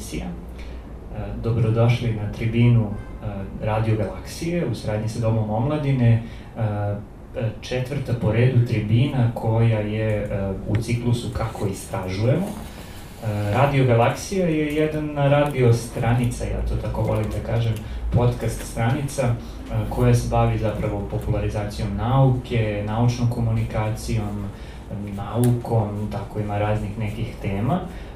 emisija. E, dobrodošli na tribinu e, Radio Galaksije u sradnji sa Domom omladine. E, četvrta po redu tribina koja je u ciklusu Kako istražujemo. Radio Galaksija je jedan radio stranica, ja to tako volim da kažem, podcast stranica koja se bavi zapravo popularizacijom nauke, naučnom komunikacijom, naukom, tako ima raznih nekih tema. Um,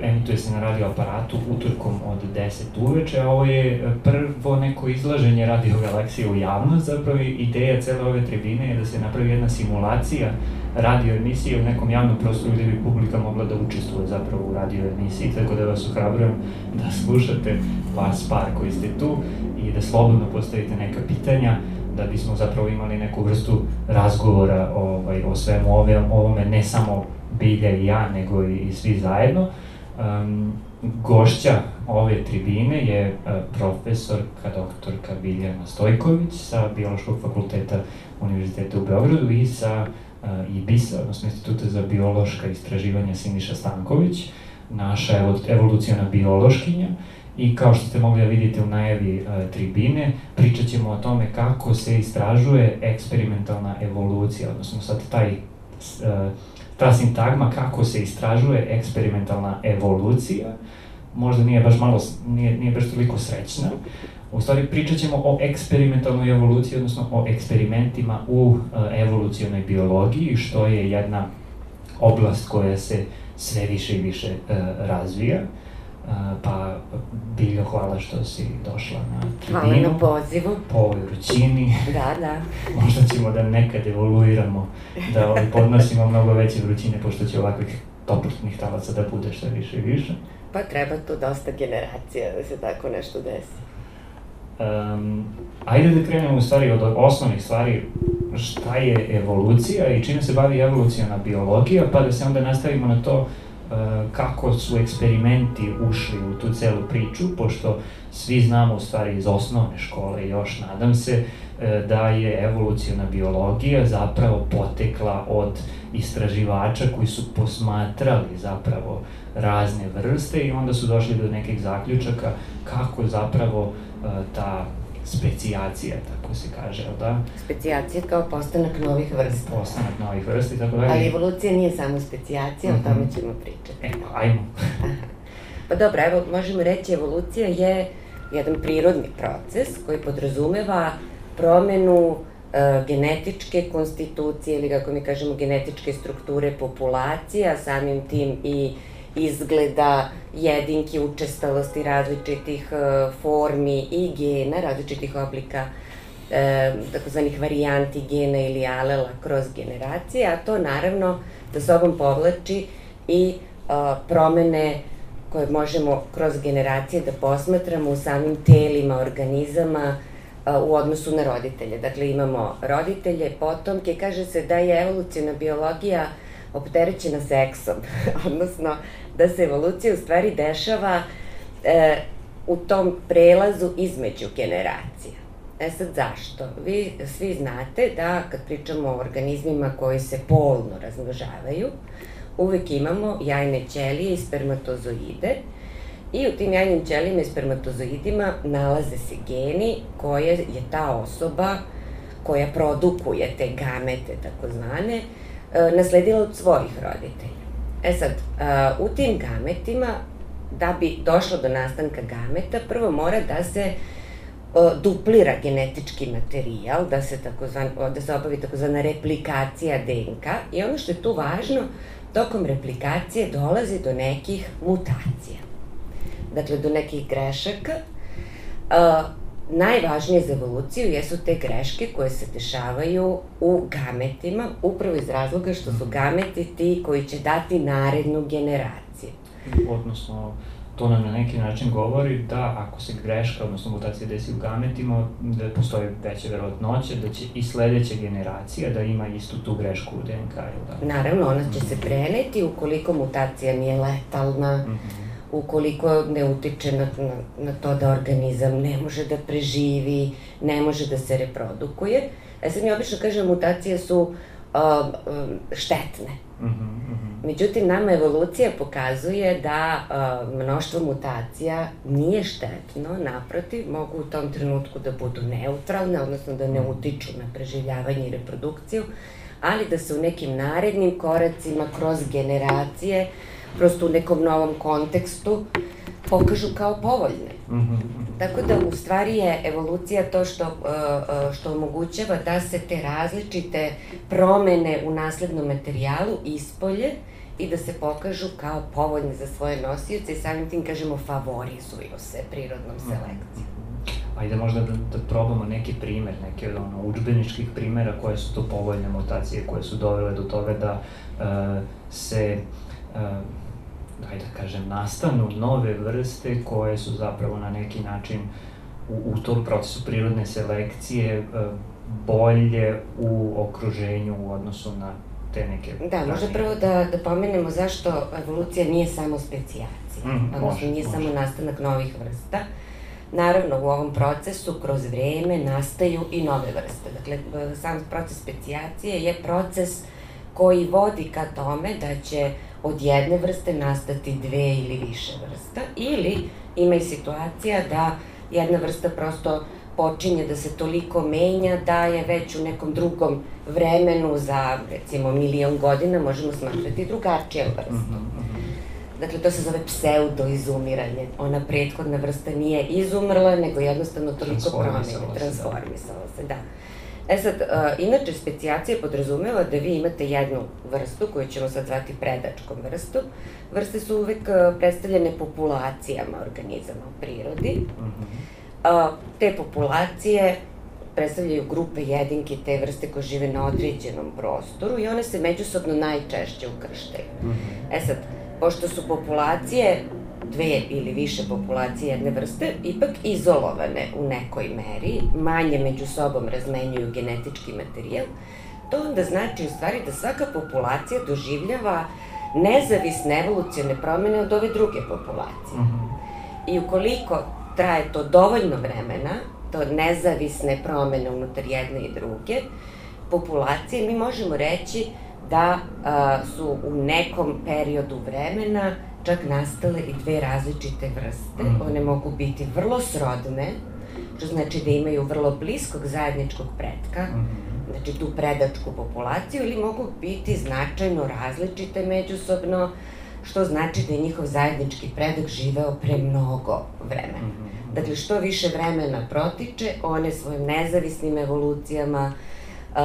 emituje se na radio aparatu utorkom od 10 uveče, a ovo je prvo neko izlaženje radio galaksije u javnost, zapravo ideja cele ove tribine je da se napravi jedna simulacija radio emisije u nekom javnom prostoru gde bi publika mogla da učestvuje zapravo u radio emisiji, tako da vas ohrabrujem da slušate vas par koji ste tu i da slobodno postavite neka pitanja, da bismo zapravo imali neku vrstu razgovora ovaj, o svemu ovome, ne samo Bilja i ja, nego i, i svi zajedno. Um, gošća ove tribine je uh, profesorka doktorka Biljana Stojković sa Biološkog fakulteta Univerziteta u Beogradu i sa uh, IBIS-a, odnosno Instituta za biološka istraživanja Siniša Stanković, naša evolucijona biološkinja. I kao što ste mogli da vidite u najavi uh, tribine, pričat ćemo o tome kako se istražuje eksperimentalna evolucija, odnosno sad taj uh, ta sintagma kako se istražuje eksperimentalna evolucija, možda nije baš malo, nije, nije baš toliko srećna. U stvari pričat ćemo o eksperimentalnoj evoluciji, odnosno o eksperimentima u uh, evolucionoj biologiji, što je jedna oblast koja se sve više i više uh, razvija. Pa, Biljo, hvala što si došla na tribinu. Hvala na pozivu. Po ovoj vrućini. Da, da. Možda ćemo da nekad evoluiramo, da ovaj, podnosimo mnogo veće vrućine, pošto će ovakvih toplotnih talaca da bude što više i više. Pa treba tu dosta generacija da se tako nešto desi. Um, ajde da krenemo u stvari od osnovnih stvari šta je evolucija i čime se bavi evolucijona biologija, pa da se onda nastavimo na to Eh, kako su eksperimenti ušli u tu celu priču, pošto svi znamo u stvari iz osnovne škole još, nadam se, eh, da je evolucijona biologija zapravo potekla od istraživača koji su posmatrali zapravo razne vrste i onda su došli do nekih zaključaka kako zapravo eh, ta specijacija, tako se kaže, jel da? Specijacija kao postanak novih vrsta. Postanak novih vrsta i tako dalje. Ali evolucija nije samo specijacija, mm -hmm. o tome mhm. ćemo pričati. E, pa, ajmo. pa dobro, evo, možemo reći, evolucija je jedan prirodni proces koji podrazumeva promenu e, genetičke konstitucije ili kako mi kažemo genetičke strukture populacija, samim tim i izgleda jedinki, učestalosti različitih e, formi i gena, različitih oblika e, takozvanih varijanti gena ili alela kroz generacije, a to naravno da sobom povlači i e, promene koje možemo kroz generacije da posmatramo u samim telima organizama e, u odnosu na roditelje. Dakle, imamo roditelje, potomke, kaže se da je evolucijna biologija opterećena seksom, odnosno da se evolucija u stvari dešava e, u tom prelazu između generacija. E sad zašto? Vi svi znate da kad pričamo o organizmima koji se polno razmnožavaju, uvek imamo jajne ćelije i spermatozoide i u tim jajnim ćelijima i spermatozoidima nalaze se geni koje je ta osoba koja produkuje te gamete takozvane e, nasledila od svojih roditelja. E sad, u tim gametima, da bi došlo do nastanka gameta, prvo mora da se duplira genetički materijal, da se, takozvan, da se obavi takozvana replikacija DNK i ono što je tu važno, tokom replikacije dolazi do nekih mutacija. Dakle, do nekih grešaka. Najvažnije za evoluciju jesu te greške koje se dešavaju u gametima, upravo iz razloga što su gameti ti koji će dati narednu generaciju. Odnosno, to nam na neki način govori da ako se greška, odnosno mutacija desi u gametima, da postoji veća verovatnoća da će i sledeća generacija da ima istu tu grešku u DNK, ili da? Naravno, ona će se preneti ukoliko mutacija nije letalna, mm -hmm ukoliko ne utiče na, na, na to da organizam ne može da preživi, ne može da se reprodukuje. E sad mi obično kažem, mutacije su uh, štetne. Mm -hmm. Međutim, nama evolucija pokazuje da uh, mnoštvo mutacija nije štetno, naprotiv, mogu u tom trenutku da budu neutralne, odnosno da ne utiču na preživljavanje i reprodukciju, ali da se u nekim narednim koracima, kroz generacije, prosto u nekom novom kontekstu, pokažu kao povoljne. Mm -hmm. Tako da u stvari je evolucija to što, uh, uh, što omogućava da se te različite promene u naslednom materijalu ispolje i da se pokažu kao povoljne za svoje nosioce i samim tim kažemo favorizuju se prirodnom mhm. selekcijom. Ajde možda da, da probamo neki primer, neke od ono, učbeničkih primera koje su to povoljne mutacije koje su dovele do toga da uh, se uh, ajde da kažem, nastanu nove vrste koje su zapravo na neki način u, u tom procesu prirodne selekcije e, bolje u okruženju u odnosu na te neke... Da, možda prvo da, da pomenemo zašto evolucija nije samo specijacija, mm, odnosno može, nije može. samo nastanak novih vrsta. Naravno, u ovom procesu kroz vreme nastaju i nove vrste. Dakle, sam proces specijacije je proces koji vodi ka tome da će od jedne vrste nastati dve ili više vrsta, ili ima i situacija da jedna vrsta prosto počinje da se toliko menja da je već u nekom drugom vremenu za recimo milion godina možemo smatrati drugačija vrsta. Mm -hmm. Dakle, to se zove pseudoizumiranje. Ona prethodna vrsta nije izumrla, nego jednostavno toliko promenjena, da. transformisala se, da. E sad, uh, inače, specijacija podrazumeva da vi imate jednu vrstu, koju ćemo sad zvati predačkom vrstu. Vrste su uvek uh, predstavljene populacijama organizama u prirodi. Mm -hmm. uh, te populacije predstavljaju grupe jedinke te vrste koje žive na određenom prostoru i one se međusobno najčešće ukrštaju. Mm -hmm. E sad, pošto su populacije dve ili više populacije jedne vrste ipak izolovane u nekoj meri, manje među sobom razmenjuju genetički materijal, to onda znači u stvari da svaka populacija doživljava nezavisne evolucijone promene od ove druge populacije. -hmm. I ukoliko traje to dovoljno vremena, to nezavisne promene unutar jedne i druge populacije, mi možemo reći da a, su u nekom periodu vremena čak nastale i dve različite vrste. Mm. One mogu biti vrlo srodne, što znači da imaju vrlo bliskog zajedničkog pretka, mm. znači tu predačku populaciju, ili mogu biti značajno različite međusobno, što znači da je njihov zajednički predak živeo pre mnogo vremena. Mm. Dakle, što više vremena protiče, one svojim nezavisnim evolucijama uh,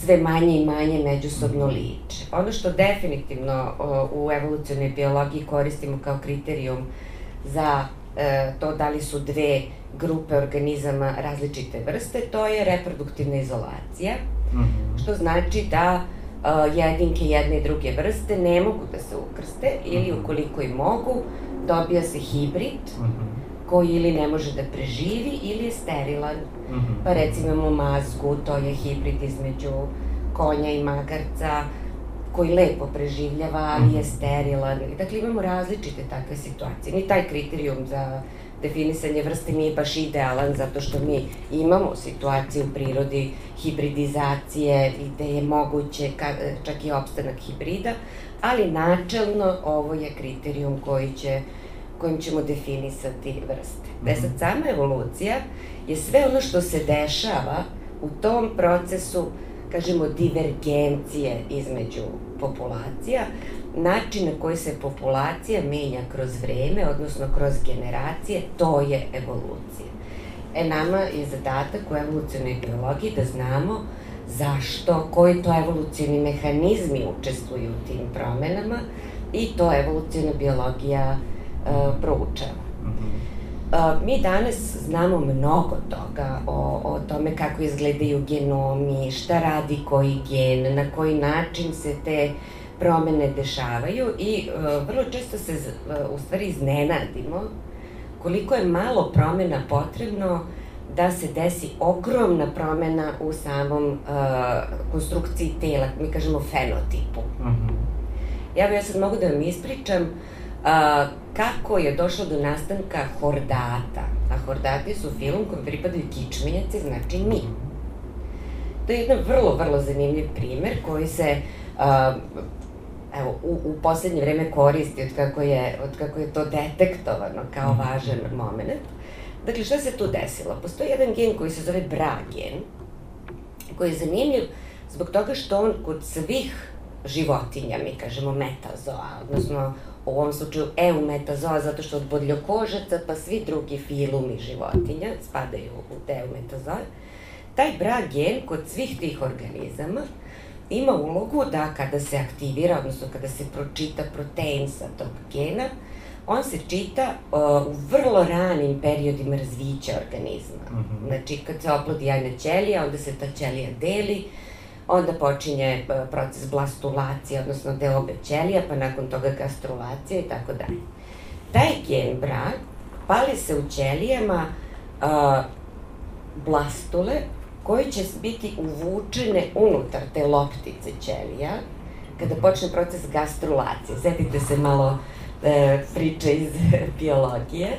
sve manje i manje međusobno liče. Ono što definitivno u evolucionoj biologiji koristimo kao kriterijum za e, to da li su dve grupe organizama različite vrste, to je reproduktivna izolacija, mm -hmm. što znači da e, jedinke jedne i druge vrste ne mogu da se ukrste ili mhm. ukoliko i mogu, dobija se hibrid, mm -hmm koji ili ne može da preživi ili je sterilan. Mm -hmm. Pa recimo imamo mazgu, to je hibrid između konja i magarca, koji lepo preživljava, ali je mhm. sterilan. Dakle, imamo različite takve situacije. Ni taj kriterijum za definisanje vrste nije baš idealan, zato što mi imamo situaciju u prirodi hibridizacije gde je moguće čak i opstanak hibrida, ali načelno ovo je kriterijum koji će kojim ćemo definisati vrste. Mm -hmm. Da sad sama evolucija je sve ono što se dešava u tom procesu, kažemo, divergencije između populacija, način na koji se populacija menja kroz vreme, odnosno kroz generacije, to je evolucija. E, nama je zadatak u evolucionoj biologiji da znamo zašto, koji to evolucijni mehanizmi učestvuju u tim promenama i to evolucijna biologija uh, proučava. Uh, mi danas znamo mnogo toga o, o tome kako izgledaju genomi, šta radi koji gen, na koji način se te promene dešavaju i uh, vrlo često se uh, u stvari iznenadimo koliko je malo promena potrebno da se desi ogromna promena u samom uh, konstrukciji tela, mi kažemo fenotipu. Mm -hmm. Ja, ja sad mogu da vam ispričam a, kako je došlo do nastanka hordata. A hordati su film kojem pripadaju kičmenjaci, znači mi. To je jedan vrlo, vrlo zanimljiv primer koji se uh, evo, u, u poslednje vreme koristi od kako je, od kako je to detektovano kao mhm. važan moment. Dakle, šta se tu desilo? Postoji jedan gen koji se zove BRA gen, koji je zanimljiv zbog toga što on kod svih životinja, mi kažemo metazoa, odnosno u ovom slučaju eumetazoa, zato što od bodljokožaca pa svi drugi filumi životinja spadaju u te eumetazoe, taj BRA gen kod svih tih organizama ima ulogu da kada se aktivira, odnosno kada se pročita protein sa tog gena, on se čita uh, u vrlo ranim periodima razvića organizma. Mm -hmm. Znači, kad se oplodi jajna ćelija, onda se ta ćelija deli, onda počinje uh, proces blastulacije, odnosno deobe ćelija, pa nakon toga gastrulacija i tako dalje. Taj gen brak pali se u ćelijama uh, blastule koje će biti uvučene unutar te loptice ćelija kada počne proces gastrulacije. Setite se malo e, priče iz biologije.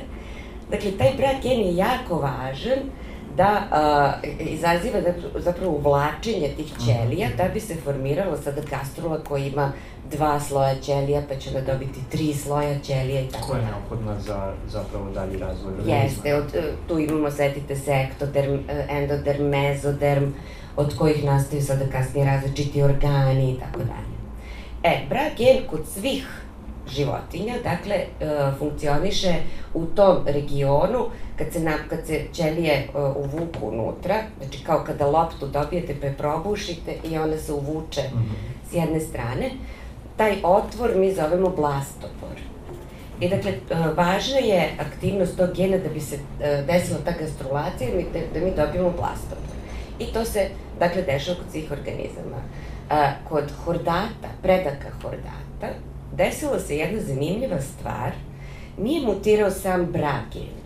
Dakle, taj brak gen je jako važan da a, izaziva da, zapravo uvlačenje tih ćelija da bi se formiralo sada gastrula koja ima dva sloja ćelija, pa će onda dobiti tri sloja ćelija i tako. Koja je neophodna za zapravo dalji razvoj organizma? Jeste, od, e, tu imamo, setite se, ektoderm, e, endoderm, mezoderm, od kojih nastaju sada kasnije različiti organi i tako dalje. E, brak gen kod svih životinja, dakle, e, funkcioniše u tom regionu kad se, na, kad se ćelije uh, uvuku unutra, znači kao kada loptu dobijete pa je probušite i ona se uvuče mm -hmm. s jedne strane, taj otvor mi zovemo blastopor. I dakle, uh, važna je aktivnost tog gena da bi se desila ta gastrulacija, da, da mi dobijemo blastopor. I to se, dakle, dešava kod svih organizama. Kod hordata, predaka hordata, desila se jedna zanimljiva stvar, nije mutirao sam bragen,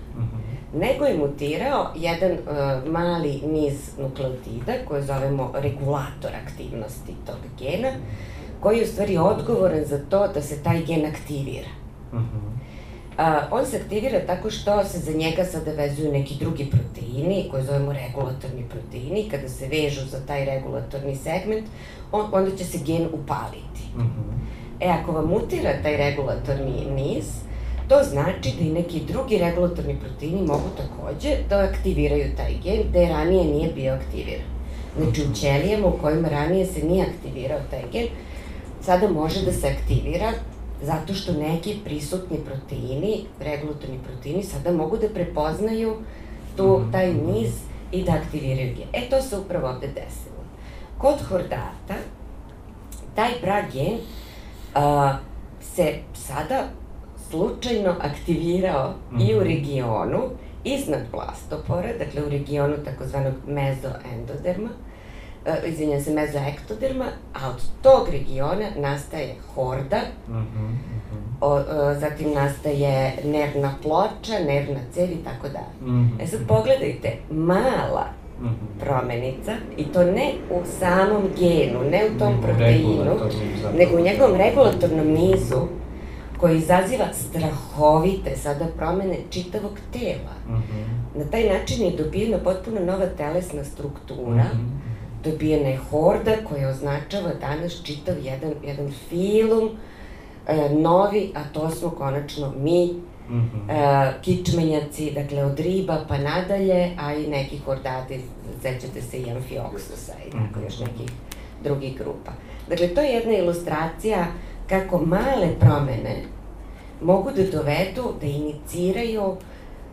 nego je mutirao jedan uh, mali niz nukleotida koje zovemo regulator aktivnosti tog gena, koji je u stvari odgovoran za to da se taj gen aktivira. Uh -huh. Uh, on se aktivira tako što se za njega sada vezuju neki drugi proteini, koje zovemo regulatorni proteini. Kada se vežu za taj regulatorni segment, on, onda će se gen upaliti. Uh -huh. E, ako vam mutira taj regulatorni niz, To znači da i neki drugi regulatorni proteini mogu takođe da aktiviraju taj gen gde ranije nije bio aktiviran. Znači u ćelijama u kojima ranije se nije aktivirao taj gen, sada može da se aktivira zato što neki prisutni proteini, regulatorni proteini, sada mogu da prepoznaju tu, mhm. taj niz i da aktiviraju gen. E, to se upravo ovde desilo. Kod hordata, taj bra gen a, se sada slučajno aktivirao mm -hmm. i u mhm. regionu iznad plastopora, dakle u regionu takozvanog mezoendoderma, uh, izvinjam se, mezoektoderma, a od tog regiona nastaje horda, mm -hmm. o, o, zatim nastaje nervna ploča, nervna cev i tako dalje. -hmm. E sad pogledajte, mala. Promenica i to ne u samom genu, ne u tom proteinu, nego u njegovom regulatornom nizu koji izaziva strahovite sada promene čitavog tela. Mm -hmm. Na taj način je dobijena potpuno nova telesna struktura, mm -hmm. dobijena je horda koja označava danas čitav jedan, jedan filum e, novi, a to smo konačno mi, mm -hmm. e, kičmenjaci, dakle od riba pa nadalje, a i neki hordati, sećate se i amfioksusa i tako mm -hmm. još nekih drugih grupa. Dakle, to je jedna ilustracija kako male promene mogu da dovedu da iniciraju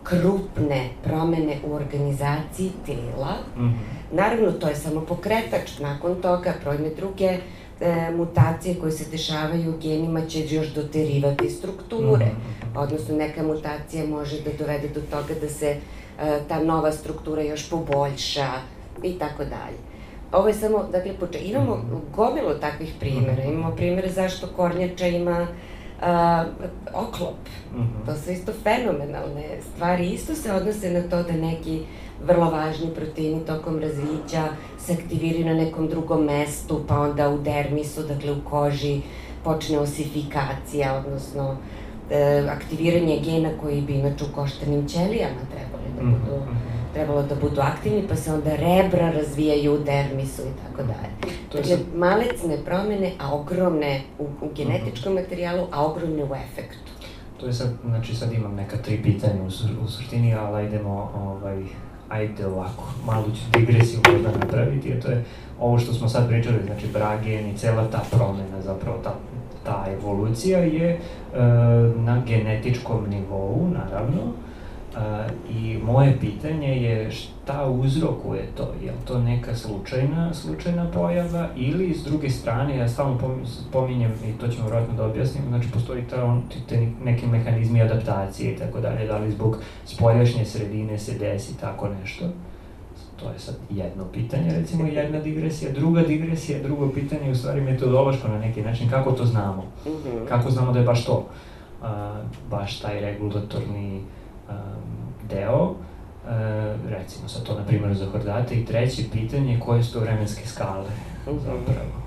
krupne promene u organizaciji tela. Mm -hmm. Naravno, to je samo pokretač. Nakon toga, brojne druge e, mutacije koje se dešavaju u genima će još doterivati strukture. -hmm. Odnosno, neka mutacija može da dovede do toga da se e, ta nova struktura još poboljša i tako dalje. Ovo je samo, dakle, poče... imamo -hmm. gomilu takvih primjera. Mhm. Imamo primjere zašto kornjača ima uh, oklop. Mm -hmm. To su isto fenomenalne stvari. Isto se odnose na to da neki vrlo važni proteini tokom razvića se aktiviraju na nekom drugom mestu, pa onda u dermisu, dakle u koži, počne osifikacija, odnosno e, aktiviranje gena koji bi inače u koštanim ćelijama trebali da budu, mm -hmm. trebalo da budu aktivni, pa se onda rebra razvijaju u dermisu i tako dalje. Dakle, sad... malecne promene, a ogromne u, u genetičkom mhm. materijalu, a ogromne u efektu. To je sad, znači sad imam neka tri pitanja u, u suštini, ali idemo, ovaj, ajde ovako, malu ću digresiju možda napraviti, a to je ovo što smo sad pričali, znači Bragen i cela ta promena, zapravo ta, ta evolucija je e, na genetičkom nivou, naravno, A, I moje pitanje je šta uzrokuje to? Je li to neka slučajna, slučajna pojava ili s druge strane, ja stalno pominjem i to ćemo vjerojatno da objasnim, znači postoji ta, on, te neki mehanizmi adaptacije i tako dalje, da li zbog spoljašnje sredine se desi tako nešto? To je sad jedno pitanje, recimo jedna digresija. Druga digresija, drugo pitanje je u stvari metodološko na neki način, kako to znamo? -hmm. Kako znamo da je baš to? A, baš taj regulatorni um, deo, uh, recimo sad to na primjer za Hordate, i treće pitanje, koje su to vremenske skale -hmm. zapravo?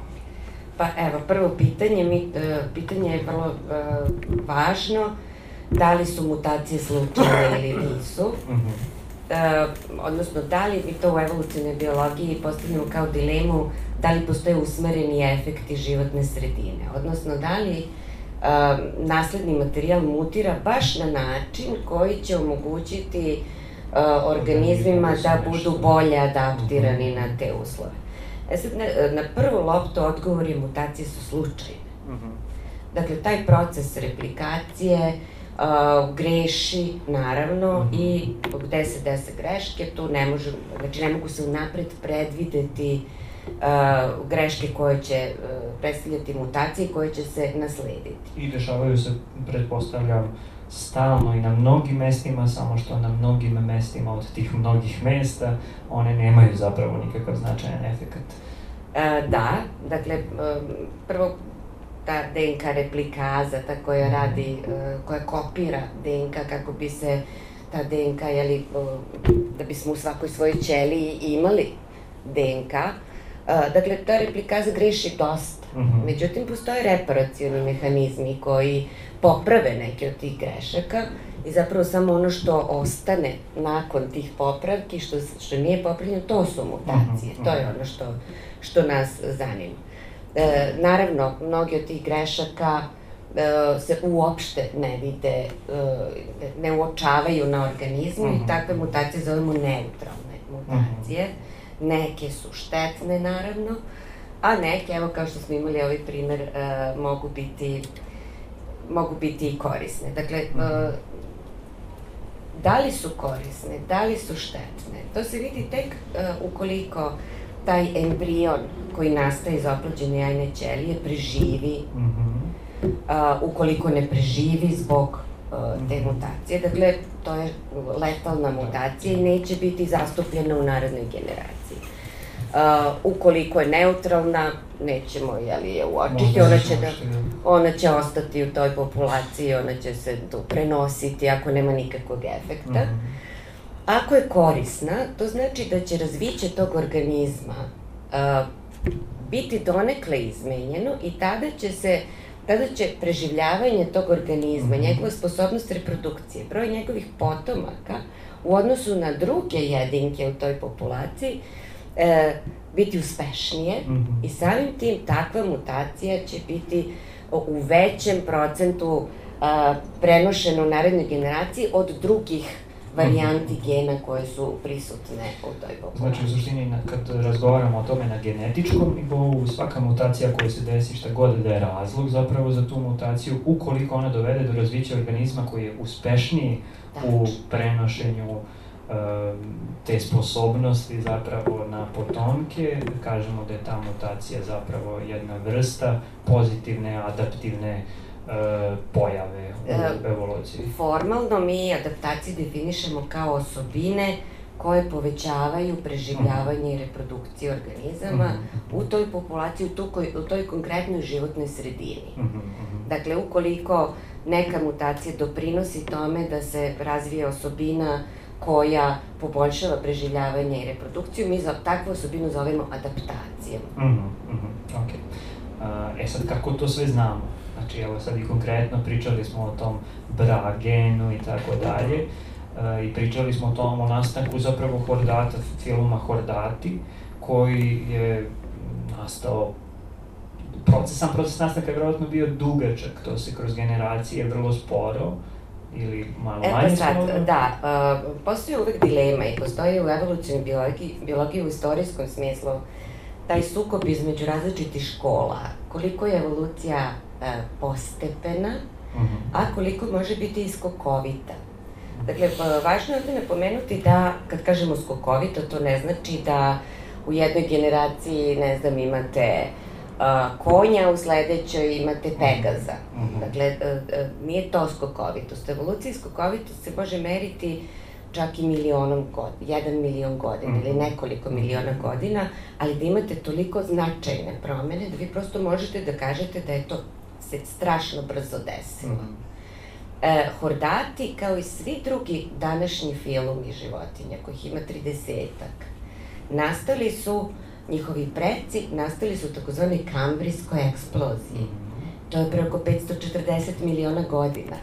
Pa evo, prvo pitanje, mi, uh, pitanje je vrlo uh, važno, da li su mutacije slučajne ili nisu. Mm -hmm. Uh, odnosno, da li mi to u evolucijnoj biologiji postavljamo kao dilemu da li postoje usmereni efekti životne sredine, odnosno da li uh, nasledni materijal mutira baš na način koji će omogućiti uh, organizmima da budu bolje adaptirani na te uslove. E sad, na, na prvu loptu odgovor je mutacije su slučajne. Mhm. Dakle, taj proces replikacije uh, greši, naravno, mm -hmm. i gde se dese greške, tu ne može, znači ne mogu se unapred predvideti uh, uh, greške koje će uh, predstavljati mutacije koje će se naslediti. I dešavaju se, pretpostavljam, stalno i na mnogim mestima, samo što na mnogim mestima od tih mnogih mesta one nemaju zapravo nikakav značajan efekat. Uh, da, dakle, um, prvo ta DNK replikaza, ta koja mhm. radi, uh, koja kopira DNK kako bi se ta DNK, jeli, uh, da bismo u svakoj svojoj ćeliji imali DNK, dakle, ta replikaza greši dosta. Mhm. -huh. Međutim, postoje reparacioni mehanizmi koji poprave neke od tih grešaka i zapravo samo ono što ostane nakon tih popravki, što, što nije popravljeno, to su mutacije. Uh -huh. To je ono što, što nas zanima. E, naravno, mnogi od tih grešaka e, se uopšte ne vide, e, ne uočavaju na organizmu uh -huh. i mhm. takve mutacije zovemo neutralne mutacije. Uh -huh Neke su štetne, naravno, a neke, evo kao što smo imali ovaj primer, uh, mogu biti mogu biti i korisne. Dakle, uh, da li su korisne, da li su štetne, to se vidi tek uh, ukoliko taj embrion koji nastaje iz oplođene jajne ćelije preživi, mm -hmm. uh, ukoliko ne preživi zbog te mutacije. Dakle, to je letalna mutacija i neće biti zastupljena u narodnoj generaciji. Uh, ukoliko je neutralna, nećemo jeli, je uočiti, ona će, da, ona će ostati u toj populaciji, ona će se tu prenositi ako nema nikakvog efekta. -hmm. Ako je korisna, to znači da će razviće tog organizma uh, biti donekle izmenjeno i tada će se uh, tada će preživljavanje tog organizma, -hmm. njegova sposobnost reprodukcije, broj njegovih potomaka u odnosu na druge jedinke u toj populaciji e, biti uspešnije mm -hmm. i samim tim takva mutacija će biti u većem procentu a, prenošena u narednoj generaciji od drugih varijanti gena koje su prisutne u toj populaciji. Znači, u suštini, kad razgovaramo o tome na genetičkom nivou, svaka mutacija koja se desi, šta god da je razlog zapravo za tu mutaciju, ukoliko ona dovede do razvića organizma koji je uspešniji u prenošenju te sposobnosti zapravo na potomke, kažemo da je ta mutacija zapravo jedna vrsta pozitivne, adaptivne uh, E, pojave u e, evoluciji? Formalno mi adaptacije definišemo kao osobine koje povećavaju preživljavanje i reprodukciju organizama -hmm. u toj populaciji, u, tu, u toj konkretnoj životnoj sredini. -hmm. Dakle, ukoliko neka mutacija doprinosi tome da se razvije osobina koja poboljšava preživljavanje i reprodukciju, mi za takvu osobinu zovemo adaptacijom. Mm -hmm. Mm -hmm. Ok. Uh, e sad, kako to sve znamo? Znači, evo sad i konkretno pričali smo o tom bragenu i tako dalje. i pričali smo o tom, o nastanku zapravo Hordata, filma Hordati, koji je nastao proces, sam proces nastanka je vjerojatno bio dugačak, to se kroz generacije vrlo sporo, ili malo manje sad, sporo. da, uh, postoji uvek dilema i postoji u evolucijnoj biologiji, biologiji u istorijskom smislu taj sukob između različitih škola, koliko je evolucija uh, postepena, uh mhm. -huh. a koliko može biti i skokovita. Dakle, važno je ovde napomenuti da, kad kažemo skokovito, to ne znači da u jednoj generaciji, ne znam, imate uh, konja, u sledećoj imate Pegaza. Mm -hmm. Dakle, uh, uh, nije to skokovitost. Evolucija skokovitost se može meriti čak i milionom godina, jedan milion godina mm -hmm. ili mhm. nekoliko miliona godina, ali da imate toliko značajne promene da vi prosto možete da kažete da je to se strašno brzo desilo. Mm -hmm. E, Hordati, kao i svi drugi današnji filmi životinja, kojih ima 30-ak, nastali su, njihovi preci, nastali su u takozvanoj kambrijskoj eksploziji. To je pre oko 540 miliona godina.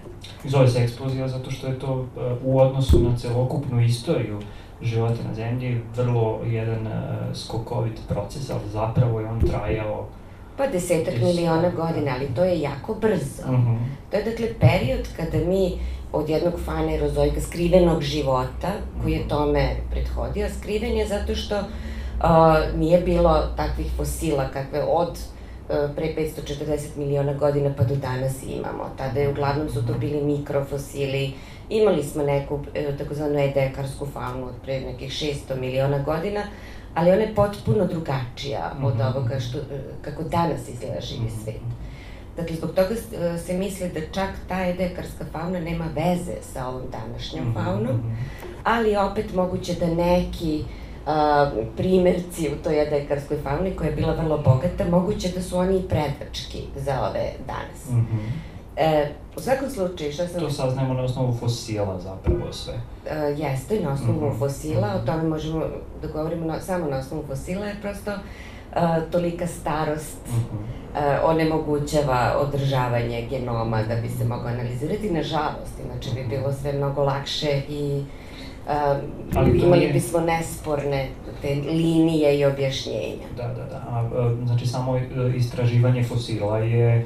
Zove se eksplozija zato što je to e, u odnosu na celokupnu istoriju života na zemlji vrlo jedan uh, skokovit proces, ali zapravo je on trajao Pa desetak miliona godina, ali to je jako brzo. Uh mhm. -huh. To je dakle period kada mi od jednog fanerozoika skrivenog života, koji je mhm. tome prethodio, skriven je zato što uh, nije bilo takvih fosila kakve od uh, pre 540 miliona godina pa do danas imamo. Tada je uglavnom su to mhm. bili mikrofosili, imali smo neku uh, takozvanu edekarsku faunu od pre nekih 600 miliona godina, ali ona je potpuno drugačija mm -hmm. od ovoga što, kako danas izgleda živi -hmm. svet. Dakle, zbog toga se misli da čak ta edekarska fauna nema veze sa ovom današnjom -hmm. faunom, ali opet moguće da neki a, primerci u toj edekarskoj fauni koja je bila vrlo bogata, moguće da su oni i predački za ove danas. Mm -hmm. E, u svakom slučaju, šta sam... To saznajemo na osnovu fosila zapravo sve. E, jeste, na osnovu mm -hmm. fosila, o tome možemo da govorimo na, samo na osnovu fosila, je prosto e, tolika starost mm -hmm. e, onemogućava održavanje genoma da bi se mogao analizirati. Nažalost, inače bi bilo sve mnogo lakše i Ali imali nije... bismo nesporne te linije i objašnjenja. Da, da, da. A, znači, samo istraživanje fosila je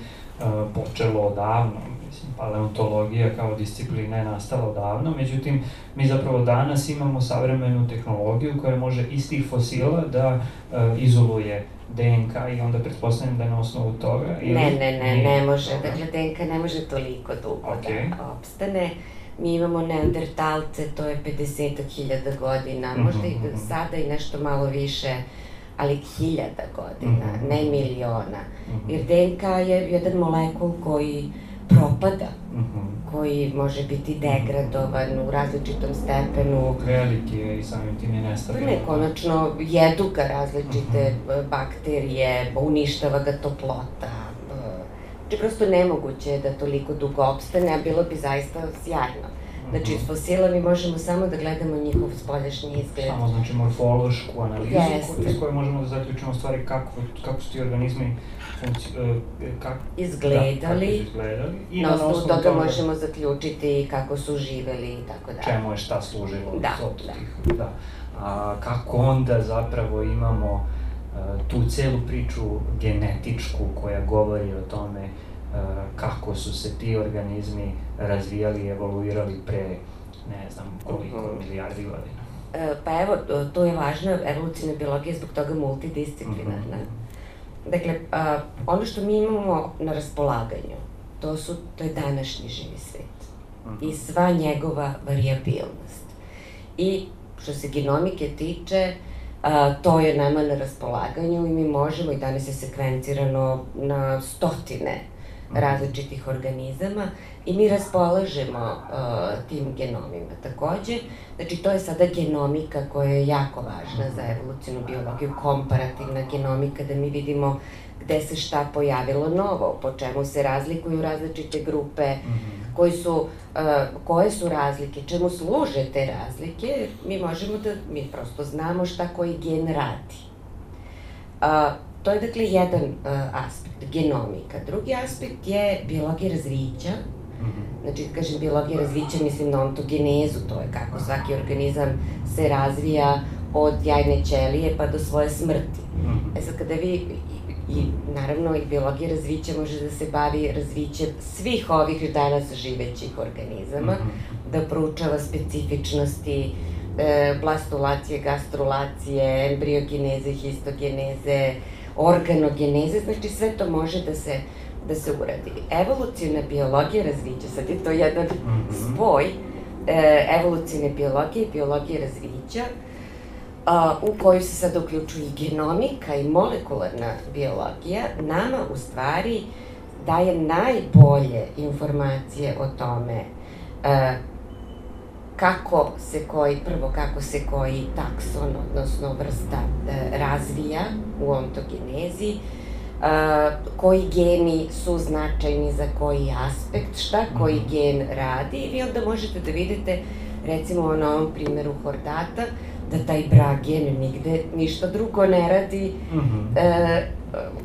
počelo odavno, mislim, paleontologija kao disciplina je nastala odavno, međutim, mi zapravo danas imamo savremenu tehnologiju koja može iz tih fosila da uh, izoluje DNK i onda pretpostavljam da je na osnovu toga ili... Ne, ne, ne, ne može, dakle DNK ne može toliko dugo okay. da opstane. Mi imamo neandertalce, to je 50.000 godina, -hmm, možda i -hmm. sada i nešto malo više ali hiljada godina, mm -hmm. ne miliona. Mm -hmm. Jer DNK je jedan molekul koji propada, mm -hmm. koji može biti degradovan u različitom stepenu. Veliki je i samim tim je nestabilan. Ne, konačno jedu ga različite mm -hmm. bakterije, uništava ga toplota. Znači, prosto nemoguće je da toliko dugo opstane, a bilo bi zaista sjajno. Znači, iz fosila mi možemo samo da gledamo njihov spoljašnji izgled. Samo, znači, morfološku analizu yes. iz koje možemo da zaključimo stvari kako, kako su ti organizmi funkci, uh, kak, izgledali. Da, kako su izgledali. I na osnovu toga, toga možemo zaključiti kako su živeli i tako dalje. Čemu je šta služilo. Da, da. Tih, da. A kako onda zapravo imamo tu celu priču genetičku koja govori o tome kako su se ti organizmi razvijali i evoluirali pre ne znam koliko uh mhm. milijardi godina. E, pa evo, to je važno, evolucijna biologija je zbog toga multidisciplinarna. Uh mhm. Dakle, a, ono što mi imamo na raspolaganju, to, su, to je današnji živi svet uh -huh. i sva njegova variabilnost. I što se genomike tiče, a, to je nama na raspolaganju i mi možemo, i danas je sekvencirano na stotine različitih organizama i mi raspolažemo uh, tim genomima takođe. Znači, to je sada genomika koja je jako važna za evolucijnu biologiju, komparativna genomika, da mi vidimo gde se šta pojavilo novo, po čemu se razlikuju različite grupe, mm -hmm. koji su, uh, koje su razlike, čemu služe te razlike, mi možemo da, mi prosto znamo šta koji gen radi. Uh, To je dakle jedan uh, aspekt, genomika. Drugi aspekt je biologija razvića, -hmm. Znači, kažem, biologija razvića, mislim na ontogenezu, to je kako svaki organizam se razvija od jajne ćelije pa do svoje smrti. Mm -hmm. E sad, kada vi, i, naravno i biologija razvića može da se bavi razvićem svih ovih danas živećih organizama, mm -hmm. da proučava specifičnosti, e, blastulacije, gastrulacije, embriogeneze, histogeneze, organogeneze, znači sve to može da se da se uradi. Evolucijna biologija razvića, sad je to jedan mm -hmm. spoj e, evolucijne biologije i biologije razvića, a, u koju se sad uključuje i genomika i molekularna biologija, nama u stvari daje najbolje informacije o tome e, kako se koji, prvo kako se koji takson, odnosno vrsta e, razvija u ontogenezi, a, koji geni su značajni za koji aspekt, šta koji mhm. gen radi i vi onda možete da vidite recimo na ovom primeru hordata da taj bragen nigde ništa drugo ne radi mm -hmm. e,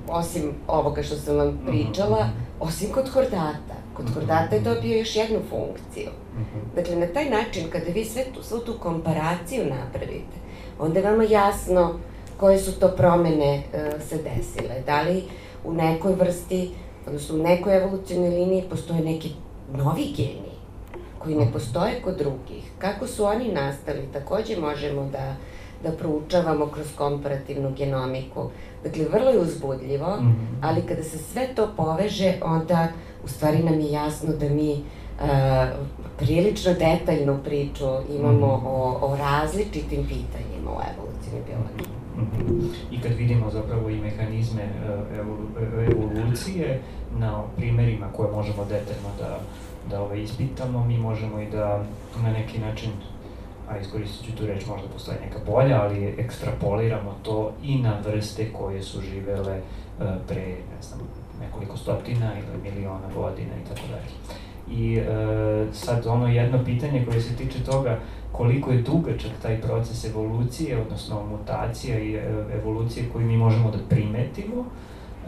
osim ovoga što sam vam mhm, pričala, mm -hmm. osim kod hordata. Kod mhm. hordata je dobio još jednu funkciju. Mm -hmm. Dakle, na taj način, kada vi sve tu, svu tu komparaciju napravite, onda je vama jasno koje su to promene uh, se desile. Da li u nekoj vrsti, odnosno u nekoj evolucijnoj liniji postoje neki novi geni koji ne postoje kod drugih. Kako su oni nastali, takođe možemo da, da proučavamo kroz komparativnu genomiku. Dakle, vrlo je uzbudljivo, mm -hmm. ali kada se sve to poveže, onda u stvari nam je jasno da mi uh, prilično detaljnu priču imamo mm -hmm. o, o različitim pitanjima u evolucijnoj biologiji. I kad vidimo zapravo i mehanizme e, e, evolucije na primerima koje možemo detaljno da, da ove ispitamo, mi možemo i da na neki način a iskoristit ću tu reč, možda postoje neka bolja, ali ekstrapoliramo to i na vrste koje su živele uh, pre, ne znam, nekoliko stotina ili miliona godina i tako dalje. I uh, sad ono jedno pitanje koje se tiče toga koliko je dugačak taj proces evolucije, odnosno mutacija i e, evolucije koju mi možemo da primetimo.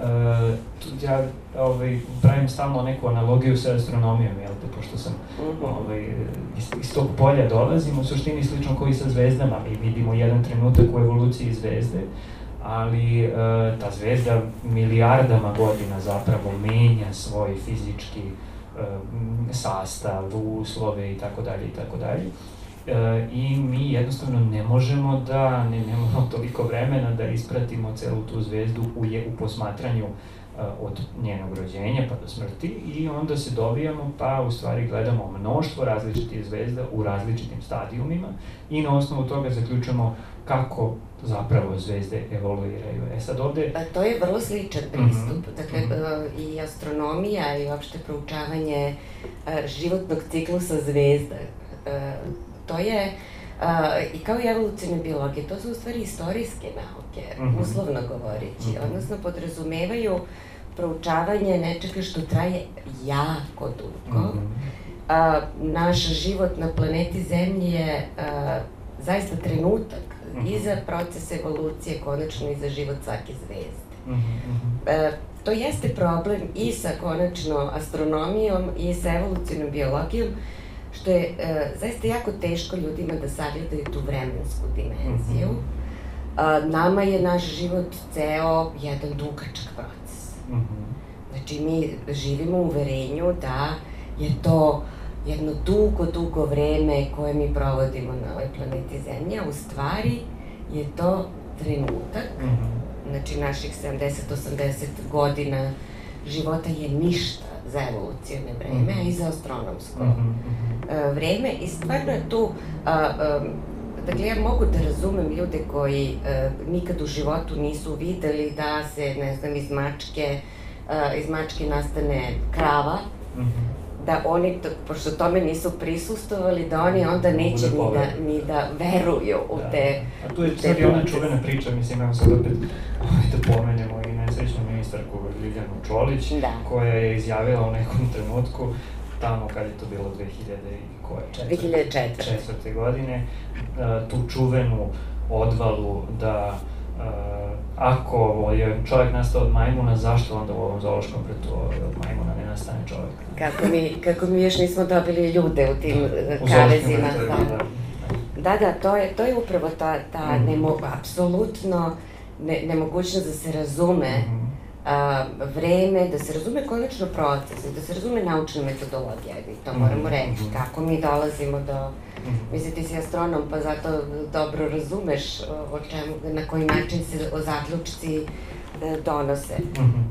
E, ja ovaj, pravim stalno neku analogiju sa astronomijom, jel te, pošto sam mhm. ovaj, iz, iz tog polja dolazim, u suštini slično koji sa zvezdama. Mi vidimo jedan trenutak u evoluciji zvezde, ali e, ta zvezda milijardama godina zapravo menja svoj fizički e, sastav, uslove i tako dalje i tako dalje i mi jednostavno ne možemo da, ne, nemamo toliko vremena da ispratimo celu tu zvezdu u, je, u posmatranju e, od njenog rođenja pa do smrti i onda se dobijamo pa u stvari gledamo mnoštvo različitih zvezda u različitim stadijumima i na osnovu toga zaključujemo kako zapravo zvezde evoluiraju. E sad ovde... Pa to je vrlo sličan pristup. Mm -hmm. Dakle, mm -hmm. i astronomija i uopšte proučavanje e, životnog ciklusa zvezda to je Uh, I kao i evolucijne biologije, to su u stvari istorijske nauke, mm -hmm. uslovno govoreći, mm -hmm. odnosno podrazumevaju proučavanje nečega što traje jako dugo. Mm -hmm. uh, naš život na planeti Zemlji je uh, zaista trenutak mm -hmm. i za proces evolucije, konačno i za život svake zvezde. Mm -hmm. uh, to jeste problem i sa konačno astronomijom i sa evolucijnom biologijom, što je e, zaista jako teško ljudima da sagledaju tu vremensku dimenziju. Mm -hmm. nama je naš život ceo jedan dugačak proces. Mm -hmm. Znači, mi živimo u uverenju da je to jedno dugo, dugo vreme koje mi provodimo na ovoj planeti Zemlja, u stvari je to trenutak, mm -hmm. znači naših 70-80 godina života je ništa za evolucijone vreme, mm -hmm. a i za astronomsko mm -hmm. vreme. I stvarno je tu, a, a, dakle, ja mogu da razumem ljude koji a, nikad u životu nisu videli da se, ne znam, iz mačke, a, iz mačke nastane krava, mm -hmm da oni, pošto tome nisu prisustovali, da oni onda neće ni da, ni da veruju u da. te... A tu je sad i ona čuvena priča, mislim, evo sad opet da pomenemo Ljiljanu Čolić, da. koja je izjavila u nekom trenutku tamo kad je to bilo 2000 i koje? 2004. Četvrte godine, tu čuvenu odvalu da ako je čovjek nastao od majmuna, zašto onda u ovom zoološkom pretu od majmuna ne nastane čovek. Kako mi, kako mi još nismo dobili ljude u tim u kavezima. Da. da. Da, da, to je, to je upravo ta, ta mm. nemo, apsolutno ne, nemogućnost da se razume mm. A, vreme, da se razume konačno proces, da se razume naučna metodologija, i to mm. moramo reći, mm. kako mi dolazimo do... Mm. Mislim, ti si astronom, pa zato dobro razumeš o čemu, na koji način se o zaključci e, donose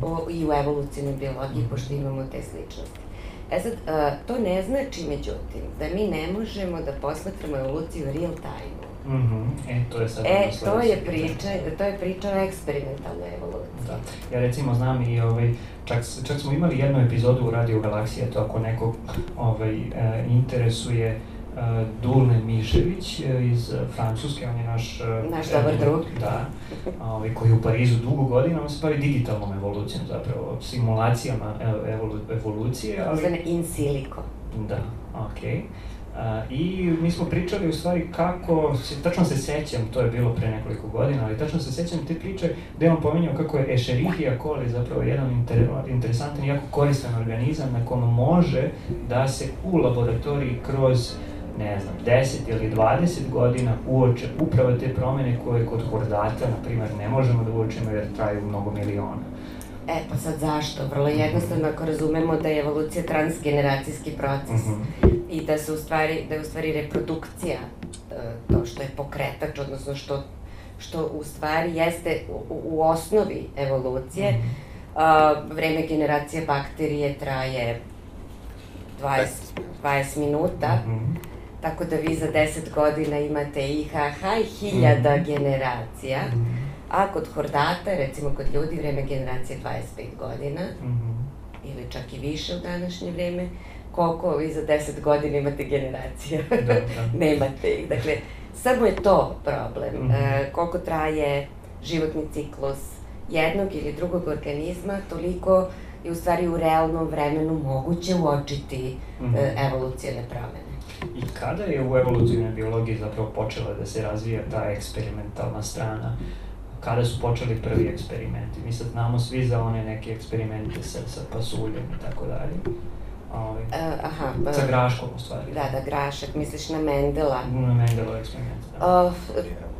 o, i u evolucijnoj biologiji, pošto imamo te sličnosti. E sad, uh, to ne znači, međutim, da mi ne možemo da posmatramo evoluciju real time. Mm -hmm. E, to je sad... E, to je priča, to je priča o eksperimentalnoj evoluciji. Da. Ja recimo znam i ovaj, čak, čak smo imali jednu epizodu u Radio Galaksije, to ako nekog ovaj, e, interesuje, Dulne Mišević uh, iz Francuske, on je naš... Uh, naš dobar drug. Da, ovaj, koji je u Parizu dugo godina, on se bavi digitalnom evolucijom zapravo, simulacijama evolu, evolucije, ali... Zvane in silico. Da, okej. Okay. I mi smo pričali u stvari kako, tačno se sećam, to je bilo pre nekoliko godina, ali tačno se sećam te priče gde on pominjao kako je Escherichia coli zapravo jedan inter, interesantan i jako koristan organizam na kom može da se u laboratoriji kroz ne znam, 10 ili 20 godina uoče upravo te promene koje kod hordata, na primer, ne možemo da uočimo jer traju mnogo miliona. E, pa sad zašto? Vrlo jednostavno ako razumemo da je evolucija transgeneracijski proces uh mhm. -huh. i da se u stvari, da je u stvari reprodukcija e, to što je pokretač, odnosno što, što u stvari jeste u, u osnovi evolucije, uh -huh. uh, vreme generacije bakterije traje 20, 20 minuta, uh mhm. -huh Tako da vi za 10 godina imate IHH i hiljada mm -hmm. generacija. Mm -hmm. A kod hordata, recimo kod ljudi, vreme generacije 25 godina. Mm -hmm. Ili čak i više u današnje vreme. Koliko vi za 10 godina imate generacija? Da, da. Nemate ih. Dakle, samo je to problem. Mm -hmm. e, koliko traje životni ciklus jednog ili drugog organizma, toliko je u stvari u realnom vremenu moguće uočiti mm -hmm. e, evolucijne promene. I kada je u evolucijnoj biologiji zapravo počela da se razvija ta eksperimentalna strana? Kada su počeli prvi eksperimenti? Mi sad znamo svi za one neke eksperimente sa, sa pasuljem i tako dalje. Uh, aha. Ba, sa graškom u stvari. Da, da, grašak. Misliš na Mendela? Na Mendela eksperiment, da. Uh,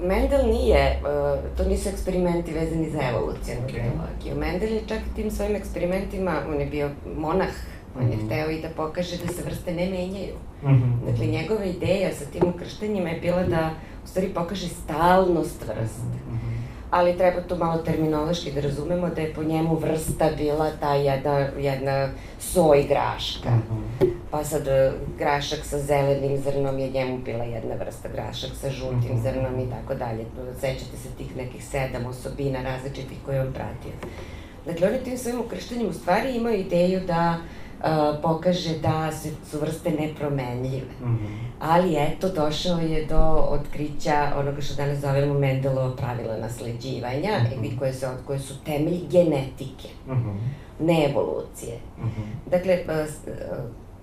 Mendel nije, uh, to nisu eksperimenti vezani za evolucijanu okay. biologiju. Mendel je čak tim svojim eksperimentima, on je bio monah, On je mhm. hteo i da pokaže da se vrste ne menjaju. Mm -hmm. Dakle, njegova ideja sa tim ukrštenjima je bila da u stvari pokaže stalnost vrste. Mm -hmm. Ali treba tu malo terminološki da razumemo da je po njemu vrsta bila ta jedna, jedna soj graška. -hmm. Pa sad e, grašak sa zelenim zrnom je njemu bila jedna vrsta, grašak sa žutim -hmm. zrnom i tako dalje. Sećate se tih nekih sedam osobina različitih koje on pratio. Dakle, on je tim svojim ukrštenjem u stvari imao ideju da uh, pokaže da se, su vrste nepromenljive. Mm -hmm. Ali eto, došao je do otkrića onoga što danas zovemo Mendelovo pravila nasleđivanja, mm -hmm. koje, se, koje su temelj genetike, mm -hmm. ne evolucije. Mm -hmm. Dakle,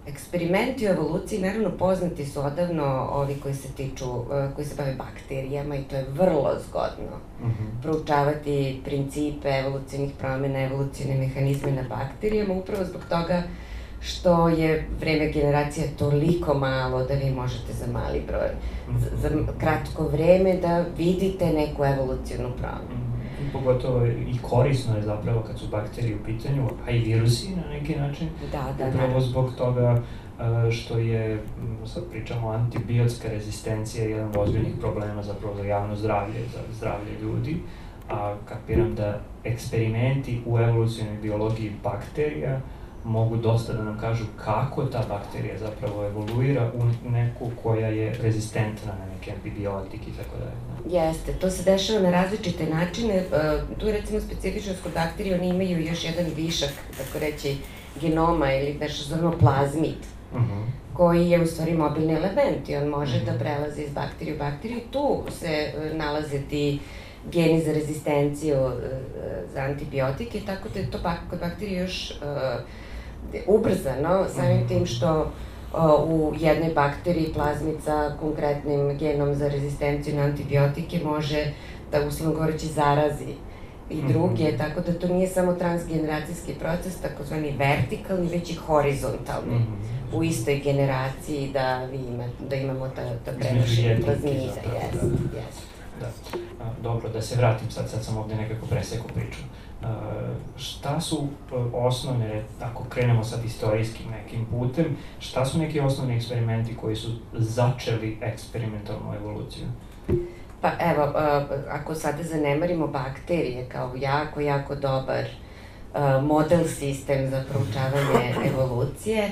eksperimenti u evoluciji, naravno poznati su odavno ovi koji se tiču, koji se bave bakterijama i to je vrlo zgodno. Mm -hmm. Proučavati principe evolucijnih promjena, evolucijne mehanizme na bakterijama, upravo zbog toga što je vreme generacije toliko malo da vi možete za mali broj, za, za kratko vreme da vidite neku evolucijnu promenu. I pogotovo i korisno je zapravo kad su bakterije u pitanju, a i virusi na neki način. Da, da, Upravo da. zbog toga što je, sad pričamo, antibiotska rezistencija jedan od ozbiljnih problema zapravo za javno zdravlje, za zdravlje ljudi. A kapiram da eksperimenti u evolucijnoj biologiji bakterija mogu dosta da nam kažu kako ta bakterija zapravo evoluira u neku koja je rezistentna na neke antibiotike i tako dalje. Jeste, to se dešava na različite načine. E, tu je recimo specifičnost kod bakterije, oni imaju još jedan višak, tako reći, genoma ili nešto zovemo plazmid, uh mhm. -huh. koji je u stvari mobilni element i on može da mhm. prelazi iz bakterije u bakteriju. Tu se e, nalaze ti geni za rezistenciju e, za antibiotike, tako da je to kod bakterije još uh, ubrzano, samim tim što u jednoj bakteriji plazmica konkretnim genom za rezistenciju na antibiotike može da uslovno govoreći zarazi i mhm. druge, mm -hmm. tako da to nije samo transgeneracijski proces, takozvani vertikalni, već i horizontalni. Mm -hmm. U istoj generaciji da, vi ima, da imamo ta, ta prenošenja plazmida. Yes, da. yes. Da. A, dobro, da se vratim sad, sad sam ovde nekako preseku priču. Šta su osnovne, ako krenemo sad istorijskim nekim putem, šta su neki osnovni eksperimenti koji su začeli eksperimentalnu evoluciju? Pa evo, uh, ako sada zanemarimo bakterije kao jako, jako dobar uh, model sistem za proučavanje evolucije,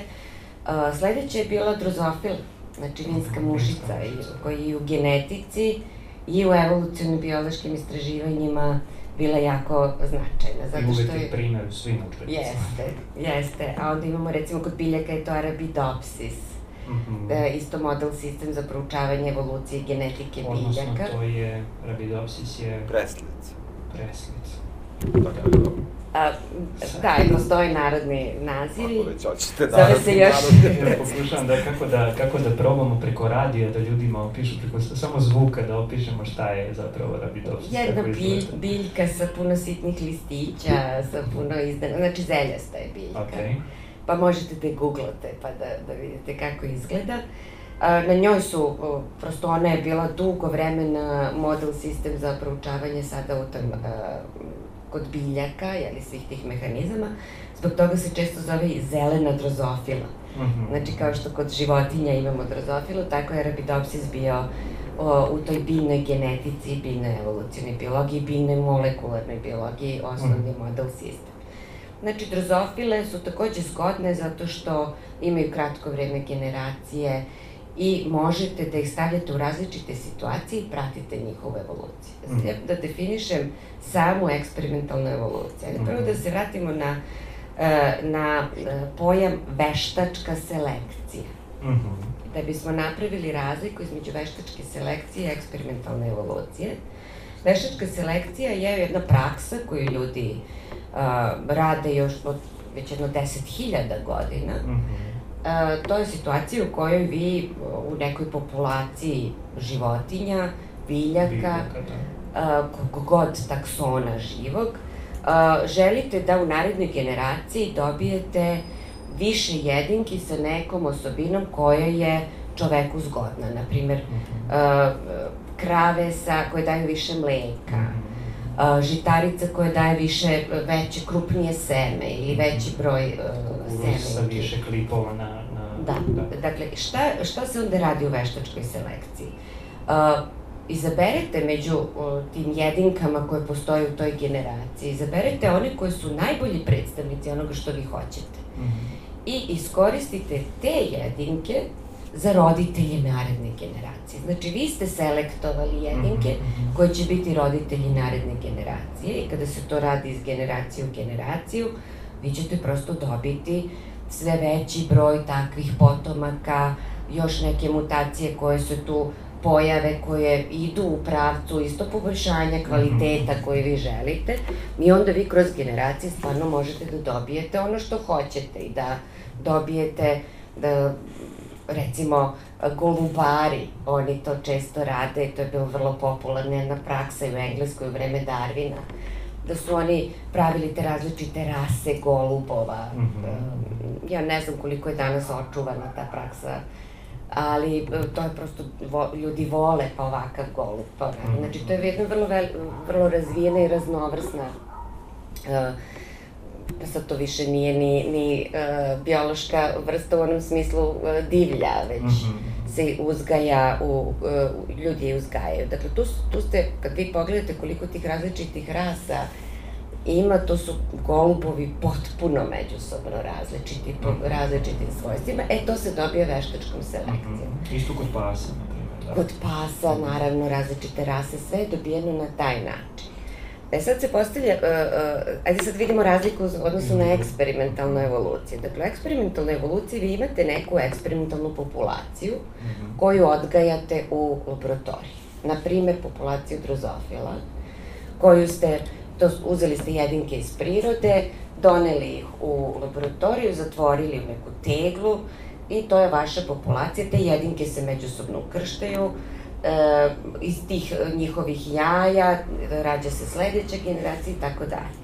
uh, sledeće je bila drozofila, znači vinska mušica, koji i u genetici i u evolucijnim biološkim istraživanjima bila jako značajna. Zato I uvek što je primer u svim učbenicima. Jeste, jeste. A onda imamo recimo kod biljaka je to Arabidopsis -hmm. da, isto model sistem za proučavanje evolucije i genetike Odnosno, biljaka. Odnosno, to je, Rabidopsis je... Preslica. Preslica. Pa kako A, da, i postoje narodni nazivi. Ako već hoćete narodni, se još... ja pokušavam da kako, da kako da probamo preko radija da ljudima opišu, preko samo zvuka da opišemo šta je zapravo rabidopsis. Jedna bilj, biljka sa puno sitnih listića, sa puno izdana, znači zeljasta je biljka. Okay pa možete da googlate pa da, da vidite kako izgleda. Na njoj su, prosto ona je bila dugo vremena model sistem za proučavanje sada u tom, kod biljaka, jeli, svih tih mehanizama. Zbog toga se često zove zelena drozofila. Mm -hmm. Znači, kao što kod životinja imamo drozofilu, tako je Arabidopsis bio o, u toj biljnoj genetici, biljnoj evolucijnoj biologiji, biljnoj molekularnoj biologiji, osnovni mm -hmm. model sistem. Znači, drozofile su takođe zgodne zato što imaju kratko vreme generacije i možete da ih stavljate u različite situacije i pratite njihovu evoluciju. Mm. Da definišem samu eksperimentalnu evoluciju. Ajde, prvo da se vratimo na, e, na e, pojam veštačka selekcija. -hmm. Da bismo napravili razliku između veštačke selekcije i eksperimentalne evolucije. Veštačka selekcija je jedna praksa koju ljudi uh, rade još od već jedno 10.000 godina. Mm -hmm. A, to je situacija u kojoj vi u nekoj populaciji životinja, biljaka, biljaka da. Kog god taksona živog, želite da u narednoj generaciji dobijete više jedinki sa nekom osobinom koja je čoveku zgodna. Naprimer, a, krave sa, koje daju više mleka, -hmm žitarica koja daje više, veće, krupnije seme ili veći broj seme. Sa više klipova na... na da. da, dakle, šta, šta se onda radi u veštačkoj selekciji? Izaberete među uh, tim jedinkama koje postoje u toj generaciji, izaberete one koje su najbolji predstavnici onoga što vi hoćete. Mm -hmm. I iskoristite te jedinke za roditelje naredne generacije. Znači, vi ste selektovali jedinke mhm, mhm. koji će biti roditelji naredne generacije i kada se to radi iz generacije u generaciju, vi ćete prosto dobiti sve veći broj takvih potomaka, još neke mutacije koje su tu pojave koje idu u pravcu isto poboljšanja mhm. kvaliteta koje vi želite i onda vi kroz generacije stvarno možete da dobijete ono što hoćete i da dobijete da recimo golubari, oni to često rade, to je bilo vrlo popularna jedna praksa i u Engleskoj u vreme Darvina, da su oni pravili te različite rase golubova. Mm -hmm. Ja ne znam koliko je danas očuvana ta praksa, ali e, to je prosto, vo, ljudi vole pa ovakav golub. Pa, -hmm. Znači, to je jedna vrlo, vrlo razvijena i raznovrsna uh, pa sad to više nije ni, ni uh, biološka vrsta u onom smislu uh, divlja, već mm -hmm. se uzgaja, u, uh, ljudi je uzgajaju. Dakle, tu, tu ste, kad vi pogledate koliko tih različitih rasa ima, to su golubovi potpuno međusobno različiti, po mm -hmm. različitim svojstvima. E, to se dobije veštačkom selekcijom. Mm -hmm. Isto kod pasa, na primjer. Da. Kod pasa, naravno, različite rase, sve je dobijeno na taj način. E sad se postavlja, uh, uh, ajde sad vidimo razliku u odnosu na mhm. eksperimentalnu evoluciju. Dakle, u eksperimentalnoj evoluciji vi imate neku eksperimentalnu populaciju mm -hmm. koju odgajate u laboratoriji. Naprimer, populaciju drozofila, koju ste, to uzeli ste jedinke iz prirode, doneli ih u laboratoriju, zatvorili u neku teglu i to je vaša populacija. Te jedinke se međusobno ukrštaju, e, iz tih njihovih jaja rađa se sledeća generacija i tako dalje.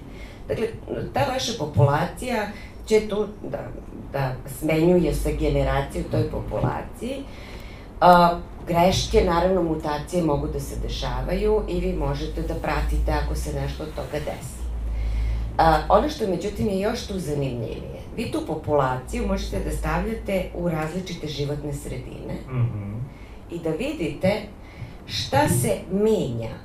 Dakle, ta vaša populacija će tu da, da smenjuje se generacije u toj populaciji. Greške, naravno, mutacije mogu da se dešavaju i vi možete da pratite ako se nešto od toga desi. A, ono što međutim je još tu zanimljivije, vi tu populaciju možete da stavljate u različite životne sredine mm -hmm. i da vidite šta se menja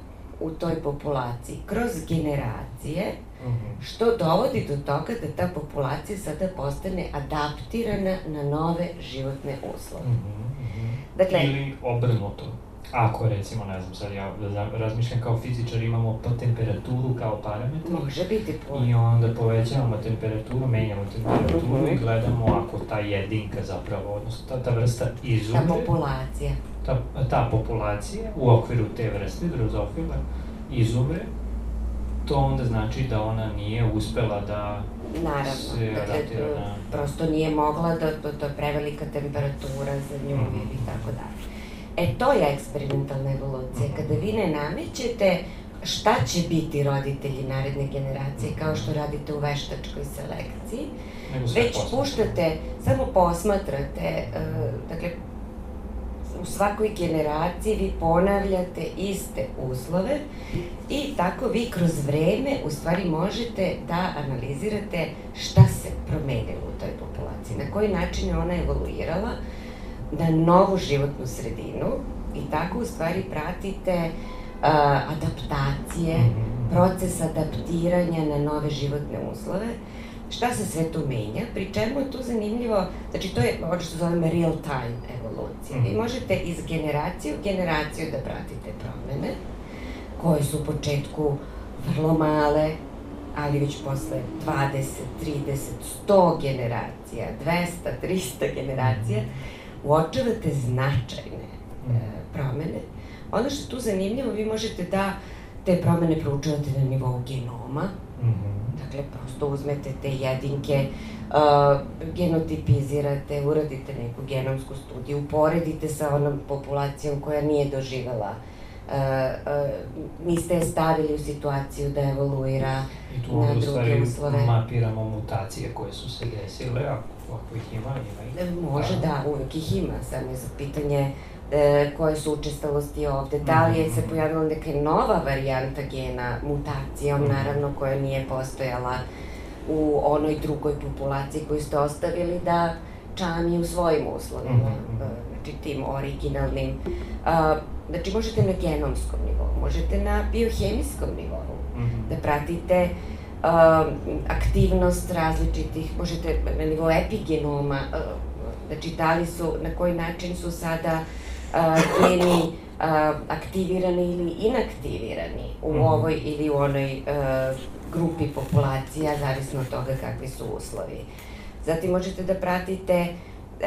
u toj populaciji kroz generacije, -hmm. što dovodi do toga da ta populacija sada postane adaptirana na nove životne uslove. Mm -hmm. Dakle, Ili obrnuto. Ako recimo, ne znam, sad ja razmišljam kao fizičar, imamo po temperaturu kao parametar. Može biti po... I onda povećavamo temperaturu, menjamo temperaturu mm -hmm. i gledamo ako ta jedinka zapravo, odnosno ta, ta vrsta izumre. Ta populacija. Ta, ta populacija u okviru te vrste drozofila izumre, to onda znači da ona nije uspela da Naravno, se dakle, na... prosto nije mogla da, to, to je prevelika temperatura za nju mm -hmm. i tako dalje. E, to je eksperimentalna evolucija. Mhm. Kada vi ne namećete šta će biti roditelji naredne generacije, kao što radite u veštačkoj selekciji, već puštate, samo posmatrate, uh, dakle, u svakoj generaciji vi ponavljate iste uslove i tako vi kroz vreme u stvari možete da analizirate šta se promenilo u toj populaciji, na koji način je ona evoluirala na novu životnu sredinu i tako u stvari pratite uh, adaptacije, mhm. proces adaptiranja na nove životne uslove, šta se sve tu menja, pri čemu je tu zanimljivo, znači to je ono što zovemo real time evolucija. Vi mhm. možete iz generacije u generaciju da pratite promene, koje su u početku vrlo male, ali već posle 20, 30, 100 generacija, 200, 300 generacija, mhm. uočavate značajne e, promene. Ono što je tu zanimljivo, vi možete da te promene proučavate na nivou genoma, mm -hmm. Dakle, prosto uzmete te jedinke, uh, genotipizirate, uradite neku genomsku studiju, uporedite sa onom populacijom koja nije doživela Uh, uh, niste je stavili u situaciju da evoluira I tu na druge uslove. mapiramo mutacije koje su se desile, ako, ako ih ima, ima ih. Može da, da uvek ih ima, samo je za pitanje e, koje su učestalosti ovde. Da li je se mhm. pojavila neka nova varijanta gena mutacijom, mhm. naravno, koja nije postojala u onoj drugoj populaciji koju ste ostavili da čami u svojim uslovima, mm -hmm. znači tim originalnim. A, znači možete na genomskom nivou, možete na biohemijskom nivou da pratite aktivnost različitih, možete na nivou epigenoma, a, znači da li su, na koji način su sada geni uh, aktivirani ili inaktivirani u -hmm. ovoj ili u onoj uh, grupi populacija, zavisno od toga kakvi su uslovi. Zatim možete da pratite uh,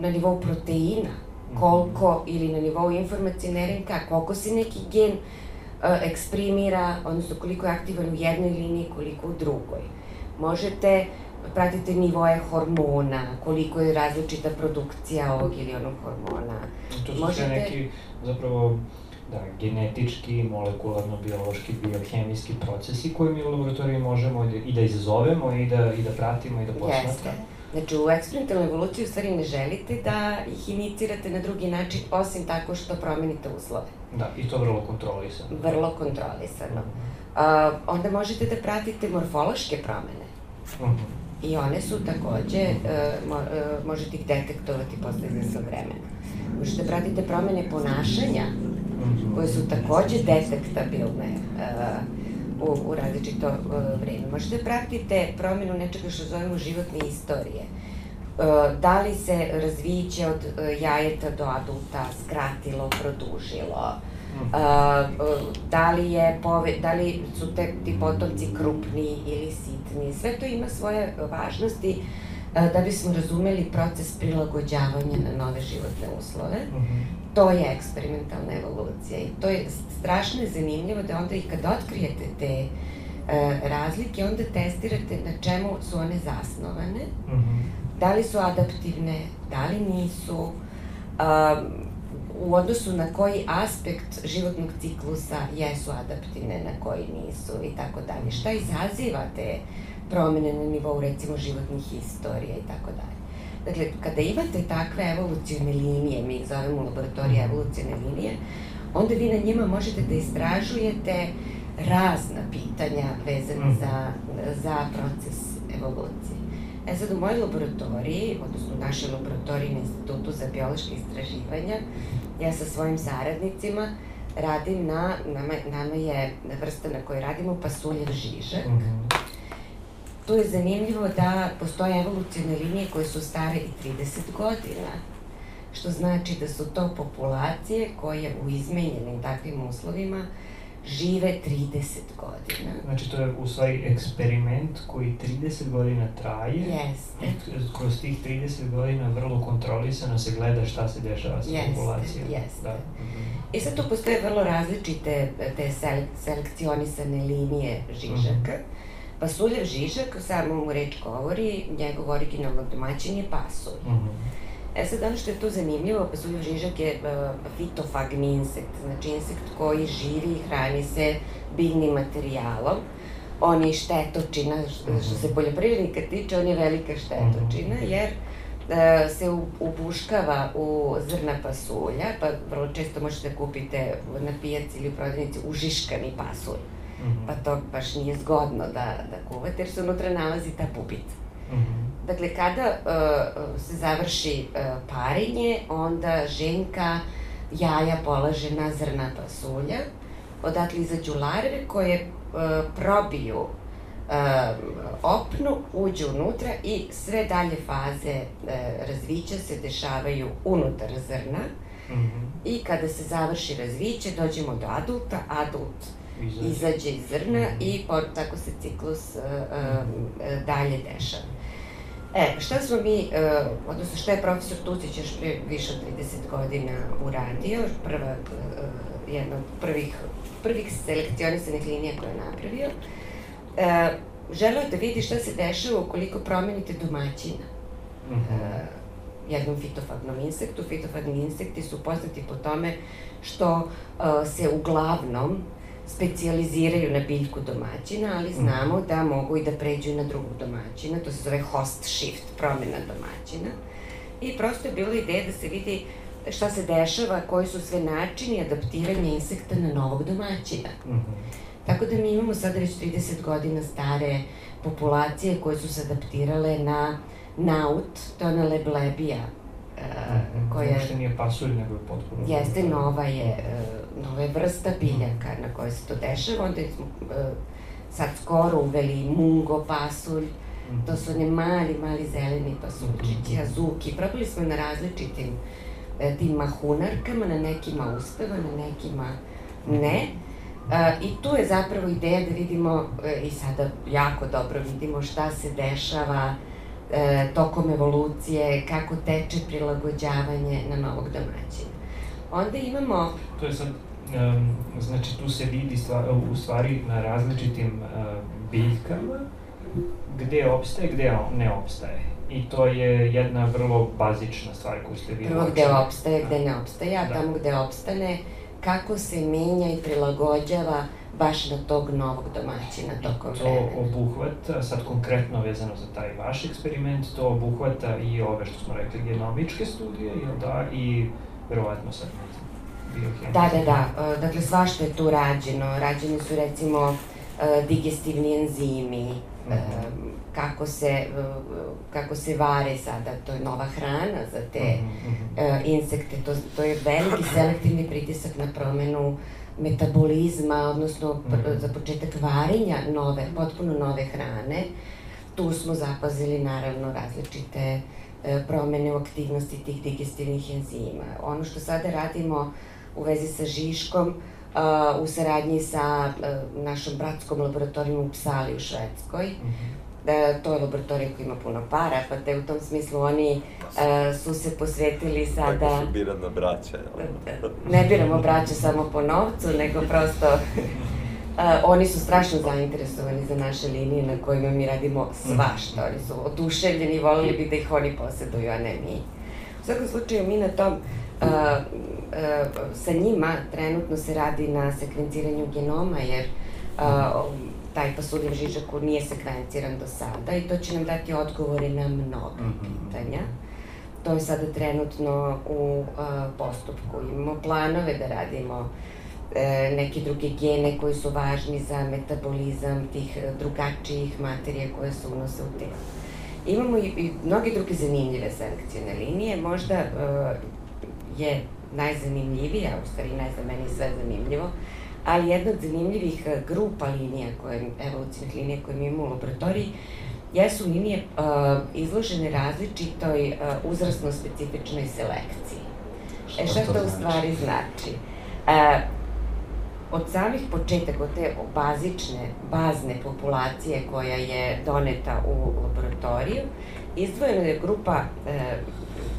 na nivou proteina, mhm. koliko, ili na nivou informacijne RNK, koliko se neki gen uh, eksprimira, odnosno koliko je aktivan u jednoj liniji, koliko u drugoj. Možete pratite nivoje hormona, koliko je različita produkcija ovog ili onog hormona. To su Možete... sve neki, zapravo, da, genetički, molekularno-biološki, biohemijski procesi koje mi u laboratoriji možemo i da izazovemo i da, i da pratimo i da posmatramo. Jeste. Znači, u eksperimentalnoj evoluciji u stvari ne želite da ih inicirate na drugi način, osim tako što promenite uslove. Da, i to vrlo kontrolisano. Vrlo kontrolisano. Mm -hmm. uh, onda možete da pratite morfološke promene. Mm -hmm I one su takođe, e, e, možete ih detektovati posle iznesnog vremena. Možete pratite promene ponašanja, koje su takođe detektabilne e, u, u različito vreme. Možete pratite promenu nečega što zovemo životne istorije. Da li se razviće od jajeta do adulta skratilo, produžilo, a, da li, je pove, da li su te, ti potomci krupni ili sitni. Sve to ima svoje važnosti a, da bismo razumeli proces prilagođavanja na nove životne uslove. Uh mhm. -huh. To je eksperimentalna evolucija i to je strašno zanimljivo da onda i kad otkrijete te e, razlike, onda testirate na čemu su one zasnovane, uh mhm. -huh. da li su adaptivne, da li nisu, um, u odnosu na koji aspekt životnog ciklusa jesu adaptivne, na koji nisu i tako dalje. Šta izaziva te promene na nivou recimo životnih istorija i tako dalje. Dakle, kada imate takve evolucijone linije, mi ih zovemo laboratorije evolucijone linije, onda vi na njima možete da istražujete razna pitanja vezane mm. za, za proces evolucije. E sad, u mojoj laboratoriji, odnosno u našoj laboratoriji na Institutu za biološke istraživanja, ja sa svojim saradnicima radim na, nama, nama je vrsta na kojoj radimo pasuljev žižak. Mm -hmm. Tu je zanimljivo da postoje evolucijne linije koje su stare i 30 godina, što znači da su to populacije koje u izmenjenim takvim uslovima žive 30 godina. Znači to je u stvari eksperiment koji 30 godina traje. Jeste. Kroz tih 30 godina vrlo kontrolisano se gleda šta se dešava sa jeste, populacijom. Jeste, da. I sad tu postoje vrlo različite te selek selekcionisane linije žižaka. Mm -hmm. Pasuljev žižak, samo mu reč govori, njegov originalno domaćin je pasulj. Mm -hmm. E sad, ono što je tu zanimljivo, pasuljev žižak je uh, fitofagni insekt, znači insekt koji živi i hrani se biljnim materijalom. On je štetočina, što, što se poljoprivrednika tiče, on je velika štetočina, mhm. jer uh, se ubuškava u zrna pasulja, pa vrlo često možete da kupite na pijaci ili u prodavnici užiškani pasulj. Mm -hmm. Pa to baš nije zgodno da, da kuvate, jer se unutra nalazi ta bubica. Mm -hmm. Dakle, kada uh, se završi uh, parenje, onda ženka jaja polaže na zrna pasulja, odatle izađu larve koje uh, probiju uh, opnu, uđu unutra i sve dalje faze uh, razvića se dešavaju unutar zrna. Mm -hmm. I kada se završi razviće, dođemo do adulta, adult izađe, izađe iz zrna mm -hmm. i por, tako se ciklus uh, uh, dalje dešava. E, šta smo mi, uh, odnosno šta je profesor Tucić još pre više od 30 godina uradio, prva, uh, jedna od prvih, prvih selekcionisanih linija koje je napravio, uh, želeo da vidi šta se dešava ukoliko promenite domaćina. Uh -huh. uh, jednom fitofagnom insektu. Fitofagni insekti su poznati po tome što uh, se uglavnom specijaliziraju na biljku domaćina, ali mhm. znamo da mogu i da pređu na drugog domaćina, to se zove host shift, promena domaćina. I prosto je bila ideja da se vidi šta se dešava, koji su sve načini adaptiranja insekta na novog domaćina. Mm -hmm. Tako da mi imamo sada već 30 godina stare populacije koje su se adaptirale na naut, to je ona leblebija, uh, koja... Uopšte nije pasulj, nego je potpuno... Jeste, nova je, uh, nova je vrsta biljaka na kojoj se to dešava, onda smo uh, sad skoro uveli mungo pasulj, mm. to su one mali, mali zeleni pasulčići, mm. azuki, probali smo na različitim uh, tim mahunarkama, na nekima uspeva, na nekima ne. Uh, I tu je zapravo ideja da vidimo, i sada jako dobro vidimo šta se dešava uh, e, tokom evolucije, kako teče prilagođavanje na novog domaćina. Onda imamo... To je sad, um, znači tu se vidi stvar, u stvari na različitim uh, biljkama gde opstaje, gde ne opstaje. I to je jedna vrlo bazična stvar koju ste vi Prvo gde opstaje, gde ne opstaje, a da. tamo gde opstane, kako se menja i prilagođava uh, baš na tog novog domaćina tokom to vremena. To obuhvata, sad konkretno vezano za taj vaš eksperiment, to obuhvata i ove što smo rekli genomičke studije, jel da, i verovatno sad. Da, da, da, e, dakle svašta je tu rađeno, rađeni su recimo e, digestivni enzimi, mm -hmm. kako se, kako se vare sada, to je nova hrana za te mm -hmm. insekte, to, to je veliki selektivni pritisak na promenu metabolizma, odnosno mm. za početak varenja nove, potpuno nove hrane. Tu smo zapazili naravno različite e, promene u aktivnosti tih digestivnih enzima. Ono što sada radimo u vezi sa Žiškom, uh, u saradnji sa uh, našom bratskom laboratorijom u Psali u Švedskoj, mm -hmm da to je laboratorija koja ima puno para, pa te u tom smislu oni uh, su se posvetili sada... Tako su birana braća. ne biramo braća samo po novcu, nego prosto uh, oni su strašno zainteresovani za naše linije na kojima mi radimo svašta. Oni su oduševljeni volili bi da ih oni poseduju, a ne mi. U svakom slučaju, mi na tom sa njima trenutno se radi na sekvenciranju genoma, jer taj pasuljev žižak nije sekvenciran do sada i to će nam dati odgovore na mnoga mm -hmm. pitanja. To je sada trenutno u a, postupku. Imamo planove da radimo e, neke druge gene koji su važni za metabolizam tih drugačijih materija koje se unose u telo. Imamo i, i mnoge druge zanimljive selekcijone linije. Možda e, je najzanimljivija, u stvari ne znam, meni sve zanimljivo, ali jedna od zanimljivih e, grupa linija, koje, evolucijnih linija koje mi imamo u laboratoriji, jesu linije uh, izložene različitoj uh, uzrasno specifičnoj selekciji. Šta e šta to, to u znači? stvari znači? Uh, od samih početaka, od te bazične, bazne populacije koja je doneta u laboratoriju, izdvojena je grupa e,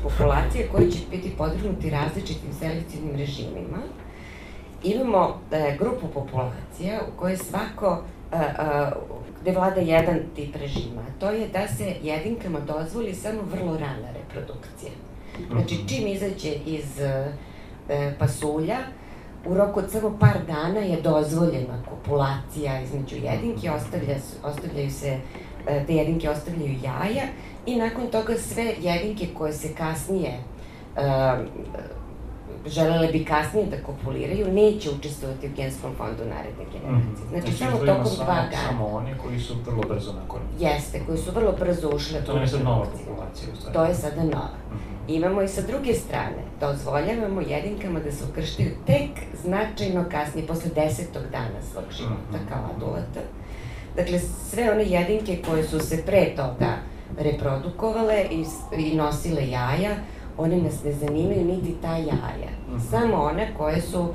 populacije koje će biti podvrgnuti različitim selekcijnim režimima. Imamo e, grupu populacija u kojoj svako, e, e, gde vlada jedan tip režima. To je da se jedinkama dozvoli samo vrlo rana reprodukcija. Znači, mhm. čim izađe iz e, pasulja, u roku od samo par dana je dozvoljena kopulacija između jedinke, ostavlja, ostavljaju se, e, te jedinke ostavljaju jaja i nakon toga sve jedinke koje se kasnije uh, želele bi kasnije da kopuliraju, neće učestvovati u genskom fondu naredne generacije. Znači, znači samo tokom dva dana. Samo oni koji su vrlo brzo nakon. Jeste, koji su vrlo brzo ušle. To je sad nova populacija u stvari. To je sada nova. Mm -hmm. Imamo i sa druge strane, dozvoljavamo jedinkama da se ukrštaju tek značajno kasnije, posle desetog dana svog života, mm -hmm. kao adulata. Dakle, sve one jedinke koje su se pre toga reprodukovale i, i nosile jaja, one nas ne zanimaju niti ta jaja. Mm -hmm. Samo one koje su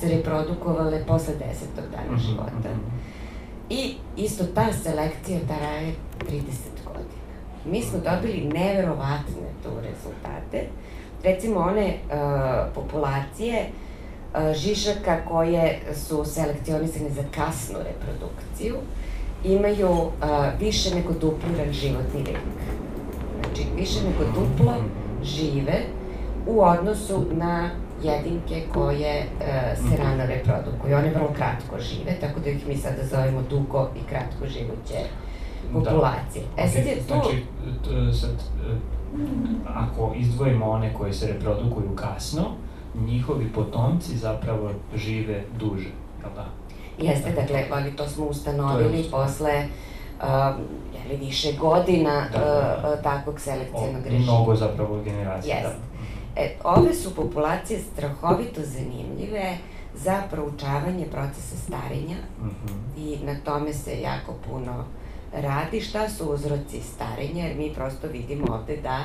se reprodukovale posle desetog dana mm -hmm. života. I isto ta selekcija traje 30 godina. Mi smo dobili neverovatne tu rezultate. Recimo one uh, populacije uh, žižaka koje su selekcionisane za kasnu reprodukciju imaju uh, više nego dupliran životni vek. Znači, više nego duplo žive u odnosu na jedinke koje uh, se rano reprodukuju. One vrlo kratko žive, tako da ih mi sada zovemo dugo i kratko živuće populacije. Da. E sad je to... Znači, sad, e, ako izdvojimo one koje se reprodukuju kasno, njihovi potomci zapravo žive duže, jel da? Jeste, dakle, ali to smo ustanovili to posle uh, jeli, više godina da, da, da. Uh, takvog selekcijnog režima. Mnogo zapravo generacija. Jeste. Da. E, ove su populacije strahovito zanimljive za proučavanje procesa starenja mm -hmm. i na tome se jako puno radi, šta su uzroci starenja, jer mi prosto vidimo ovde da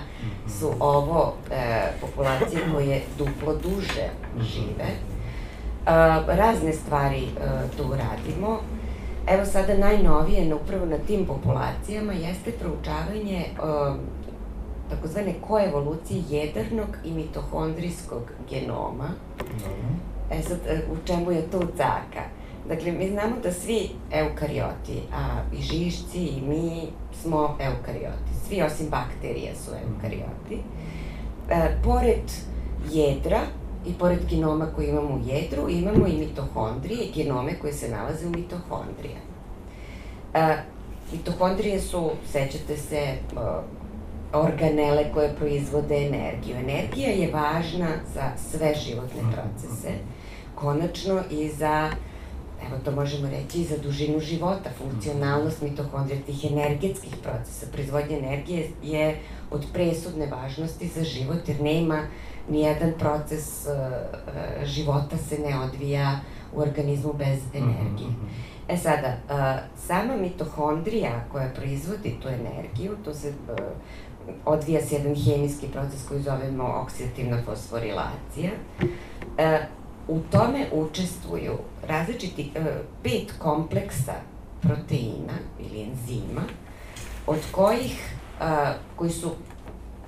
su ovo e, populacije koje duplo duže žive. E, razne stvari e, tu radimo. Evo sada najnovije, upravo na tim populacijama, jeste proučavanje e, takozvane koevolucije jedrnog i mitohondrijskog genoma. E sad, e, u čemu je tu caka? Dakle, mi znamo da svi eukarioti, a i žišci i mi smo eukarioti. Svi osim bakterija su eukarioti. E, pored jedra i pored genoma koji imamo u jedru, imamo i mitohondrije, genome koje se nalaze u mitohondrije. E, mitohondrije su, sećate se, organele koje proizvode energiju. Energija je važna za sve životne procese, konačno i za evo to možemo reći i za dužinu života, funkcionalnost mitohondrija, tih energetskih procesa, proizvodnje energije je od presudne važnosti za život, jer nema nijedan proces uh, života se ne odvija u organizmu bez mhm, energije. Mm -hmm. E sada, uh, sama mitohondrija koja proizvodi tu energiju, to se uh, odvija se jedan hemijski proces koji zovemo oksidativna fosforilacija. Uh, u tome učestvuju različiti e, pet kompleksa proteina ili enzima, od kojih, a, koji su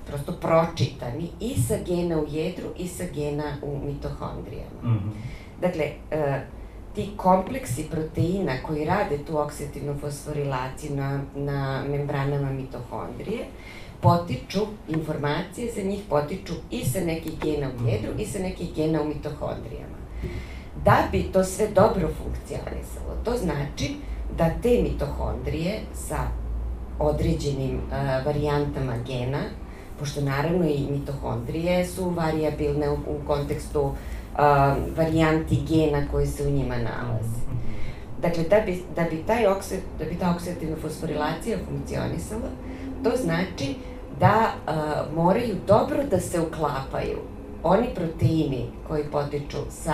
prosto pročitani i sa gena u jedru i sa gena u mitohondrijama. Mm -hmm. Dakle, a, ti kompleksi proteina koji rade tu oksidativnu fosforilaciju na, na membranama mitohondrije potiču, informacije za njih potiču i sa nekih gena u jedru i sa nekih gena u mitohondrijama. Da bi to sve dobro funkcionisalo, to znači da te mitohondrije sa određenim uh, varijantama gena, pošto naravno i mitohondrije su variabilne u, u kontekstu uh, varijanti gena koji se u njima nalaze. Dakle, da bi, da bi, taj oksid, da bi ta oksidativna fosforilacija funkcionisala, to znači da uh, moraju dobro da se uklapaju oni proteini koji potiču sa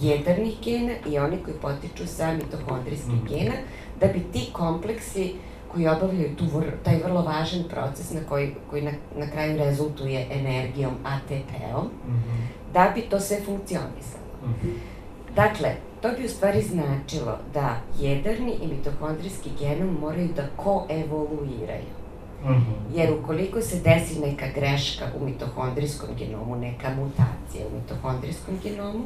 jedarnih gena i oni koji potiču sa mitohondrijskih mm. gena, da bi ti kompleksi koji obavljaju tu, taj vrlo važan proces na koji, koji na, na kraju rezultuje energijom ATP-om, mm -hmm. da bi to sve funkcionisalo. Mm -hmm. Dakle, to bi u stvari značilo da jedarni i mitohondrijski genom moraju da koevoluiraju. Mm -hmm. Jer ukoliko se desi neka greška u mitohondrijskom genomu, neka mutacija u mitohondrijskom genomu,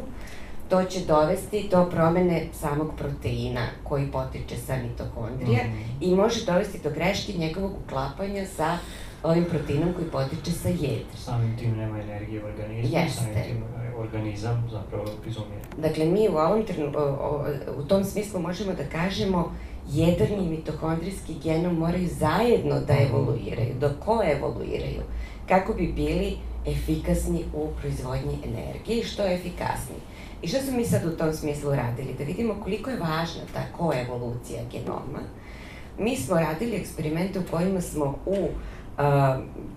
to će dovesti do promene samog proteina koji potiče sa mitohondrija mm -hmm. i može dovesti do greške njegovog uklapanja sa ovim proteinom koji potiče sa jedra. Samim tim nema energije u organizmu, Jeste. samim tim e, organizam zapravo izumije. Dakle, mi u ovom u tom smislu možemo da kažemo jedarni i mitohondrijski genom moraju zajedno da mhm. evoluiraju, da koevoluiraju, kako bi bili efikasni u proizvodnji energije i što je efikasniji. I što smo mi sad u tom smislu radili? Da vidimo koliko je važna ta koevolucija genoma. Mi smo radili eksperimente u kojima smo u uh,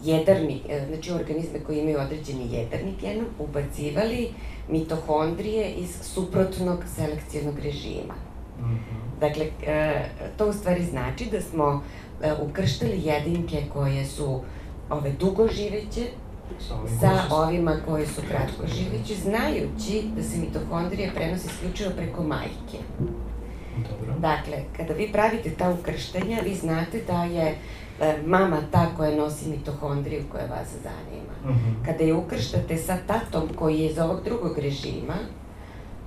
jedarni, e, znači organizme koji imaju određeni jedarni genom, ubacivali mitohondrije iz suprotnog selekcijnog režima. Mm -hmm. Dakle, uh, to u stvari znači da smo uh, ukrštali jedinke koje su ove dugoživeće, sa ovima koji su kratko živeći, znajući da se mitohondrije prenose isključivo preko majke. Dobro. Dakle, kada vi pravite ta ukrštenja, vi znate da je e, mama ta koja nosi mitohondriju koja vas zanima. Uh mhm. -huh. Kada je ukrštate sa tatom koji je iz ovog drugog režima,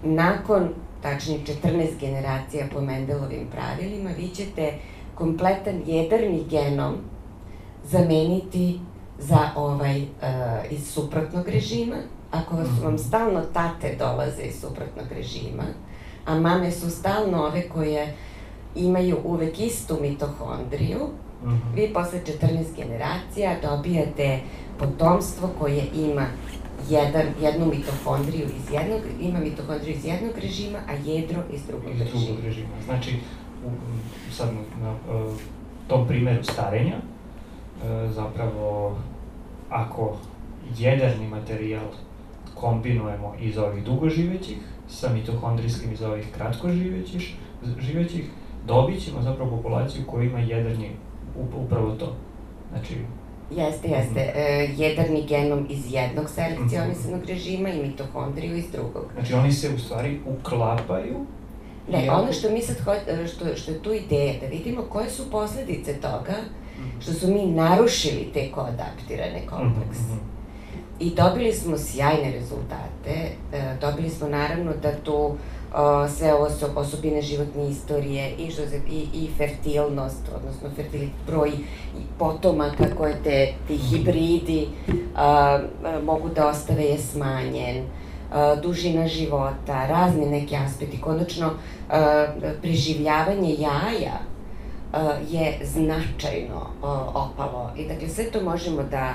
nakon, tačnije 14 generacija po Mendelovim pravilima, vi ćete kompletan jedarni genom zameniti za ovaj, uh, iz suprotnog režima, ako vas, vam mhm. stalno tate dolaze iz suprotnog režima, a mame su stalno ove koje imaju uvek istu mitohondriju, mm -hmm. vi posle 14 generacija dobijate potomstvo koje ima jedan, jednu mitohondriju iz jednog, ima mitohondriju iz jednog režima, a jedro iz drugog iz režima. Drugog režima. Znači, u, sad na, na tom primeru starenja, zapravo ako jedarni materijal kombinujemo iz ovih dugoživećih sa mitohondrijskim iz ovih kratkoživećih, živećih, dobit ćemo zapravo populaciju koja ima jedarni upravo to. Znači, Jeste, jeste. Mm -hmm. e, jedarni genom iz jednog selekcionisanog mm -hmm. režima i mitohondriju iz drugog. Znači oni se u stvari uklapaju Ne, ono što mi sad ho, što, što je tu ideja, da vidimo koje su posledice toga što su mi narušili te koadaptirane komplekse. Mm -hmm. I dobili smo sjajne rezultate. E, dobili smo naravno da tu o, sve ovo osobine životne istorije i, što se, i, i fertilnost, odnosno fertilit, broj potomaka koje te, ti mhm. hibridi a, a, mogu da ostave je smanjen, a, dužina života, razni neki aspekti. Konačno, a, preživljavanje jaja je značajno opalo. I dakle, sve to možemo da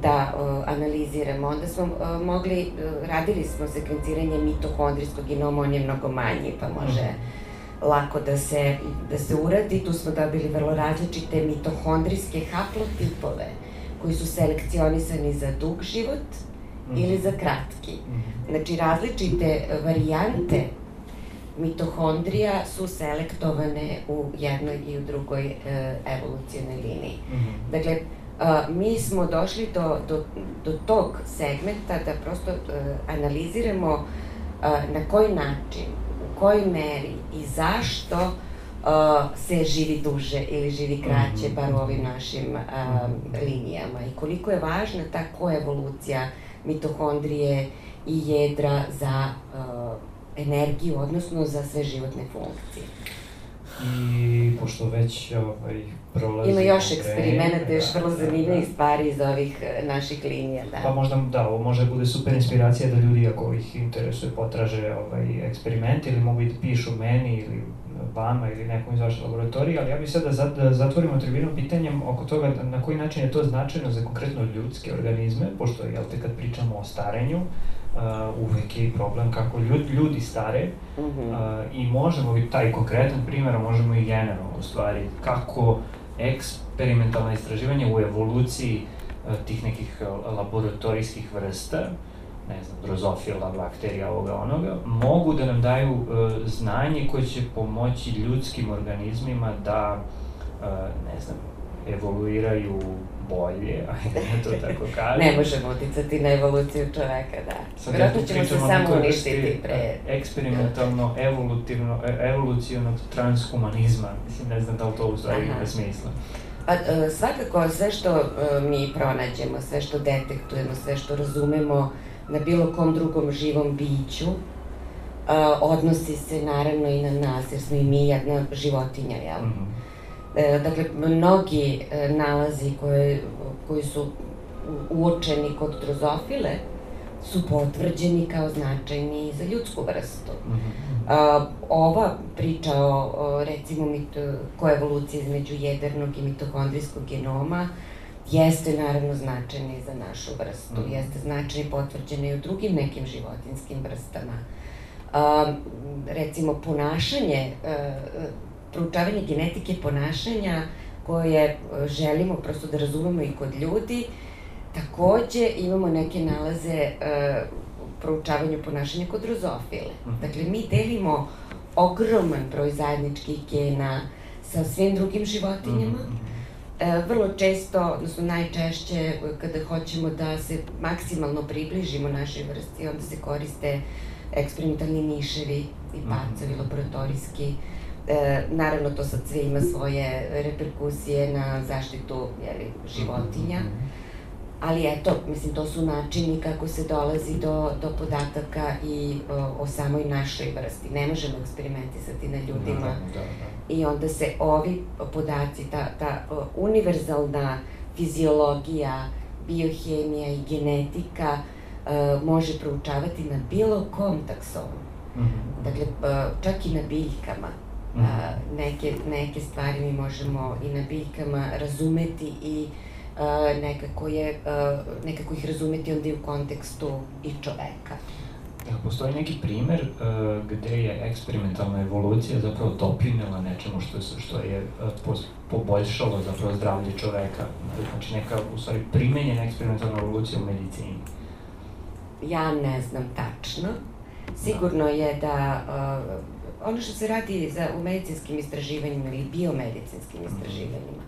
da uh, analiziramo. Onda smo uh, mogli, uh, radili smo sekvenciranje mitohondrijskog genoma, on je mnogo manji, pa može mm. lako da se, da se uradi. Tu smo dobili vrlo različite mitohondrijske haplotipove koji su selekcionisani za dug život mm. ili za kratki. Mm. Znači, različite varijante mitohondrija su selektovane u jednoj i u drugoj e, evolucijnoj liniji. Mm -hmm. Dakle, a, mi smo došli do, do, do tog segmenta da prosto e, analiziramo a, na koji način, u kojoj meri i zašto a, se živi duže ili živi kraće, mm -hmm. bar u ovim našim a, linijama i koliko je važna ta koevolucija mitohondrije i jedra za a, energiju, odnosno za sve životne funkcije. I pošto već ovaj, prolazi... Ima još eksperimenta, još vrlo zanimljivih stvari iz ovih e, naših linija, da. Pa možda, da, ovo može bude super inspiracija da ljudi ako ih interesuje potraže ovaj, eksperiment ili mogu i da pišu meni ili vama ili nekom iz vaše laboratorije, ali ja bih sad da, da zatvorimo tribinu pitanjem oko toga na koji način je to značajno za konkretno ljudske organizme, pošto, jel te, kad pričamo o starenju, uh, uvek je problem kako ljudi, ljudi stare uh -huh. uh, i možemo i taj konkretan primer, možemo i generalno u stvari, kako eksperimentalna istraživanja u evoluciji uh, tih nekih uh, laboratorijskih vrsta ne znam, drozofila, bakterija, ovoga, onoga, mogu da nam daju uh, znanje koje će pomoći ljudskim organizmima da, uh, ne znam, evoluiraju bolje, ajde to tako kažem. ne možemo uticati na evoluciju čoveka, da. Sad Vjerojatno ćemo se samo uništiti pre... Eksperimentalno, evolutivno, e, evolucionog transhumanizma, mislim, ne znam da li to u stvari ima smisla. Pa, e, svakako, sve što mi pronađemo, sve što detektujemo, sve što razumemo, na bilo kom drugom živom biću, odnosi se naravno i na nas, jer smo i mi jedna životinja, jel? Mm -hmm. E, dakle, mnogi e, nalazi koje, koji su uočeni kod drozofile su potvrđeni kao značajni za ljudsku vrstu. Mm -hmm. A, ova priča o, o recimo mit, koevoluciji između jedernog i mitohondrijskog genoma jeste naravno značajna i za našu vrstu, mm. jeste značajna i potvrđena i u drugim nekim životinskim vrstama. Um, recimo, ponašanje, uh, proučavanje genetike ponašanja koje želimo prosto da razumemo i kod ljudi, takođe imamo neke nalaze uh, proučavanju ponašanja kod drozofile. Mm. Dakle, mi delimo ogroman broj zajedničkih gena sa svim drugim životinjama, mm E, vrlo često, odnosno najčešće, kada hoćemo da se maksimalno približimo našoj vrsti, onda se koriste eksperimentalni miševi i mhm. pacovi, laboratorijski. E, naravno, to sad sve ima svoje reperkusije na zaštitu jeli, životinja. Ali eto, mislim, to su načini kako se dolazi do, do podataka i o, o samoj našoj vrsti. Ne možemo eksperimentisati na ljudima. Da, da, da i onda se ovi podaci, ta, ta univerzalna fiziologija, biohemija i genetika uh, može proučavati na bilo kom taksonu. Mm -hmm. Dakle, uh, čak i na biljkama. Uh, neke, neke stvari mi možemo i na biljkama razumeti i uh, nekako, je, uh, nekako ih razumeti onda i u kontekstu i čoveka. Jel postoji neki primer uh, gde je eksperimentalna evolucija zapravo doprinela nečemu što, je, što je uh, poboljšalo zapravo zdravlje čoveka? Znači neka, u stvari, primenjena eksperimentalna evolucija u medicini? Ja ne znam tačno. Sigurno da. je da uh, ono što se radi za, u medicinskim istraživanjima ili biomedicinskim mhm. istraživanjima,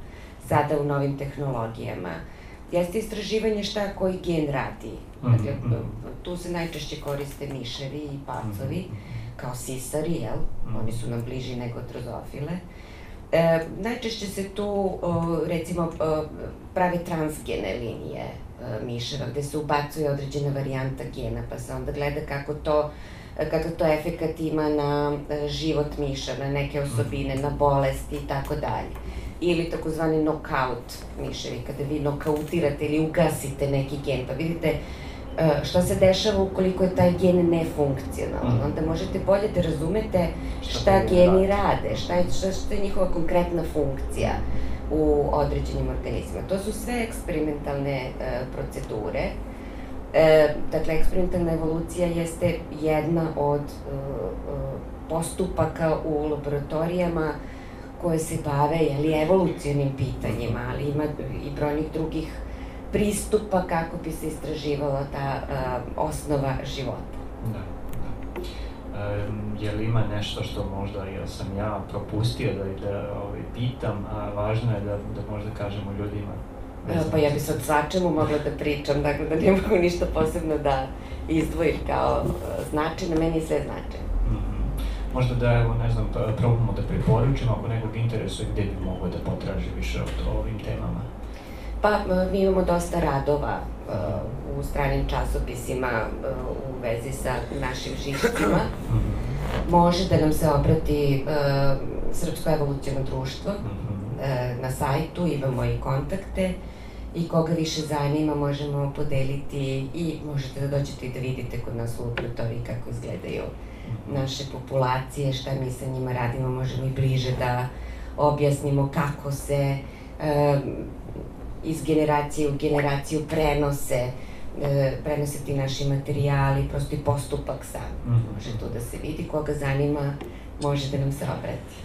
sada u novim tehnologijama, jeste istraživanje šta koji gen radi. Dakle, mm -hmm. tu se najčešće koriste miševi i pacovi, kao sisari, jel? Oni su nam bliži nego trozofile. E, najčešće se tu, o, recimo, o, prave transgene linije o, miševa, gde se ubacuje određena varijanta gena, pa se onda gleda kako to kakav to efekat ima na e, život miša, na neke osobine, na bolesti i tako dalje ili takozvani knockout miševi, kada vi nokautirate ili ugasite neki gen, pa vidite e, šta se dešava ukoliko je taj gen nefunkcionalan. Mm. Onda možete bolje da razumete šta, geni rade, šta je, šta, šta je njihova konkretna funkcija u određenim organizmima. To su sve eksperimentalne uh, procedure. E, dakle, eksperimentalna evolucija jeste jedna od uh, uh, postupaka u laboratorijama koje se bave jeli, evolucionim pitanjima, ali ima i brojnih drugih pristupa kako bi se istraživala ta uh, osnova života. Da, da. E, je li ima nešto što možda ja sam ja propustio da, da ovaj, pitam, a važno je da, da možda kažemo ljudima E, pa ja bi sad svačemu mogla da pričam, dakle da ne mogu ništa posebno da izdvojim kao značajno, meni je sve značajno možda da, evo, ne znam, probamo da preporučimo ako nekog interesuje gde bi mogao da potraži više o ovim temama. Pa, mi imamo dosta radova uh, u stranim časopisima uh, u vezi sa našim žišcima. Mhm. može da nam se obrati uh, Srpsko evolucijno društvo. Mm -hmm. uh, na sajtu imamo i kontakte i koga više zanima možemo podeliti i možete da dođete i da vidite kod nas u laboratoriji kako izgledaju mhm. naše populacije, šta mi sa njima radimo, možemo i bliže da objasnimo kako se uh, iz generacije u generaciju prenose e, prenose ti naši materijali, prosto i postupak sam. Mm -hmm. Može to da se vidi, koga zanima, može da nam se obrati.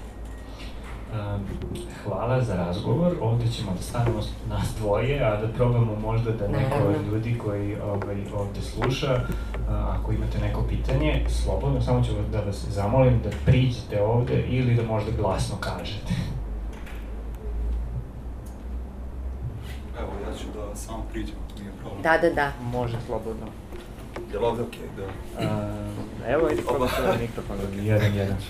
Hvala za razgovor. Ovde ćemo da stanemo nas dvoje, a da probamo možda da neko od ljudi koji ovaj, ovde sluša, ako imate neko pitanje, slobodno, samo ću da vas zamolim da priđete ovde ili da možda glasno kažete. Evo, ja ću da samo priđem. Da, da, da. Može slobodno. Je li ovde okej? Okay? Da. Uh, evo, ajde probaj ovaj mikrofon. Jedan, jedan.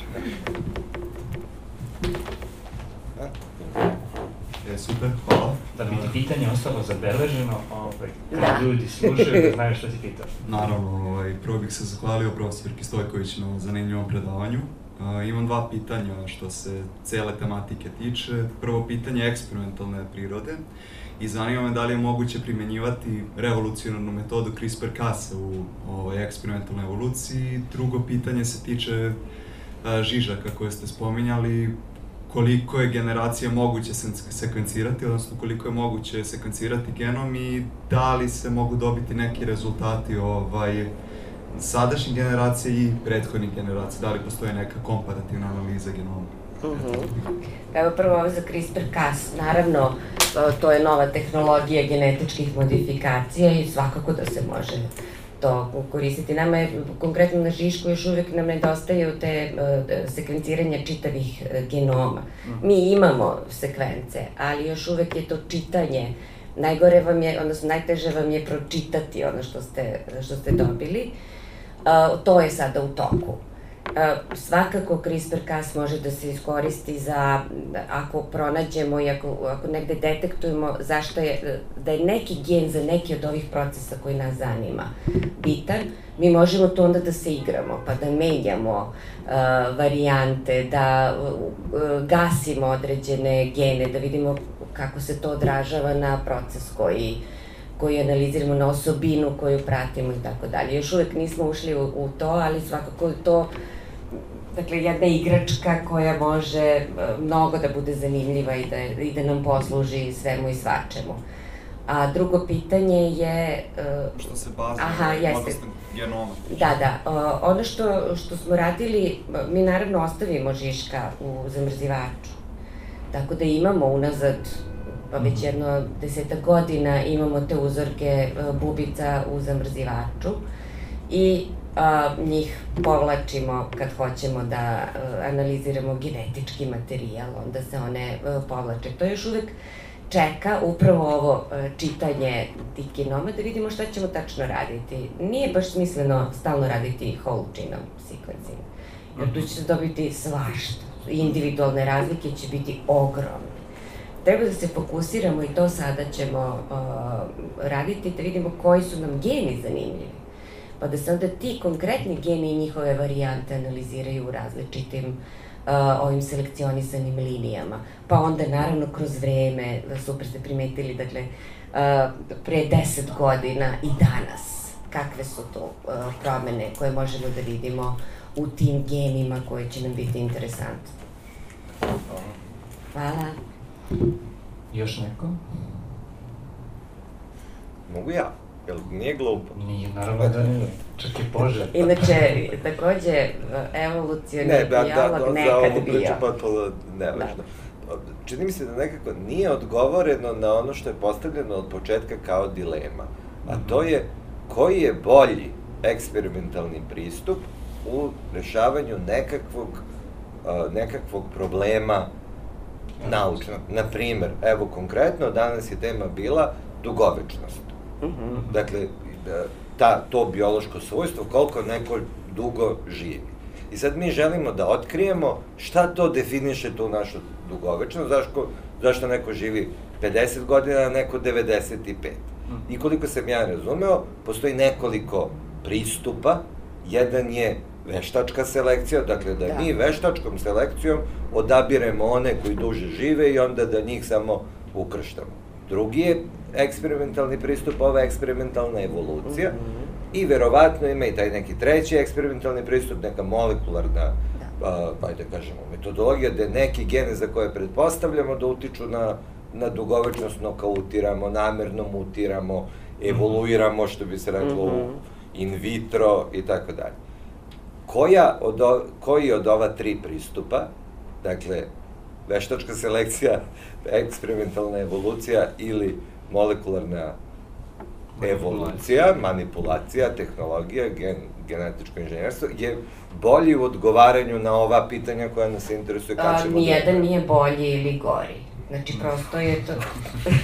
E, super, hvala. Da bi ti pitanje ostalo zabeleženo, ovaj, kad da. ljudi slušaju, da znaju šta ti pitao. Naravno, ovaj, prvo bih se zahvalio profesorki Stojković na zanimljivom predavanju. Uh, imam dva pitanja što se cele tematike tiče. Prvo pitanje je eksperimentalne prirode. I zanima me da li je moguće primenjivati revolucionarnu metodu CRISPR-Cas u ovoj eksperimentalnoj evoluciji. Drugo pitanje se tiče a, žižaka koje ste spominjali, koliko je generacija moguće sekvencirati, odnosno koliko je moguće sekvencirati genom i da li se mogu dobiti neki rezultati ovaj, sadašnjih generacija i prethodnih generacija, da li postoje neka komparativna analiza genoma. Uh mhm. -huh. Evo prvo ovo za CRISPR-Cas, naravno to je nova tehnologija genetičkih modifikacija i svakako da se može to koristiti. Nama je, konkretno na Žišku, još uvek nam nedostaju te uh, sekvenciranja čitavih uh, genoma. Mhm. Mi imamo sekvence, ali još uvek je to čitanje najgore vam je, odnosno najteže vam je pročitati ono što ste, što ste dobili. Uh, to je sada u toku. E, svakako CRISPR-Cas može da se iskoristi za, ako pronađemo i ako, ako negde detektujemo zašto je, da je neki gen za neki od ovih procesa koji nas zanima bitan, mi možemo to onda da se igramo, pa da menjamo uh, varijante, da uh, gasimo određene gene, da vidimo kako se to odražava na proces koji koji analiziramo na osobinu koju pratimo i tako dalje. Još uvek nismo ušli u, u to, ali svakako to dakle, jedna igračka koja može e, mnogo da bude zanimljiva i da, i da nam posluži svemu i svačemu. A drugo pitanje je... Uh, što se bazi aha, jeste. genoma. Da, da. Uh, ono što, što smo radili, mi naravno ostavimo Žiška u zamrzivaču. Tako da imamo unazad pa već mhm. jedno deseta godina imamo te uzorke uh, bubica u zamrzivaču i a, njih povlačimo kad hoćemo da a, analiziramo genetički materijal, onda se one a, povlače. To još uvek čeka upravo ovo a, čitanje tih genoma da vidimo šta ćemo tačno raditi. Nije baš smisleno stalno raditi whole genome sequencing, jer tu se dobiti svašta. Individualne razlike će biti ogromne treba da se fokusiramo i to sada ćemo uh, raditi, da vidimo koji su nam geni zanimljivi pa da se onda ti konkretni geni i njihove varijante analiziraju u različitim uh, ovim selekcionisanim linijama. Pa onda, naravno, kroz vreme, da super ste primetili, dakle, uh, pre deset godina i danas, kakve su to uh, promene koje možemo da vidimo u tim genima koje će nam biti interesantne. Hvala. Još neko? Mogu ja? Jel nije glupo? Nije, naravno da nije. Čak i Bože. Inače, takođe, evolucijani ne, da, dijalog da, da, nekad za bio. Pa to nevažno. Da. Čini mi se da nekako nije odgovoreno na ono što je postavljeno od početka kao dilema. A to je koji je bolji eksperimentalni pristup u rešavanju nekakvog, nekakvog problema naučnog. Naprimer, evo konkretno, danas je tema bila dugovečnost. -hmm. Dakle, da, ta, to biološko svojstvo, koliko neko dugo živi. I sad mi želimo da otkrijemo šta to definiše tu našu dugovečnost, zašto, zašto neko živi 50 godina, a neko 95. Mm. I koliko sam ja razumeo, postoji nekoliko pristupa. Jedan je veštačka selekcija, dakle da, Da. mi veštačkom selekcijom odabiremo one koji duže žive i onda da njih samo ukrštamo. Drugi je eksperimentalni pristup, ova eksperimentalna evolucija Mhm. i verovatno ima i taj neki treći eksperimentalni pristup, neka molekularna Da. a, ajde kažemo, metodologija gde neki gene za koje pretpostavljamo da utiču na, na dugovečnost nokautiramo, namerno mutiramo, evoluiramo, što bi se reklo, u Mhm. in vitro i tako dalje. Koja od, o- koji od ova tri pristupa, dakle, veštačka selekcija, eksperimentalna evolucija ili molekularna evolucija, manipulacija, tehnologija, gen, genetičko inženjerstvo, je bolji u odgovaranju na ova pitanja koja nas interesuje A, kad ćemo... da- nijedan nije bolji ili gori. Znači, prosto je to...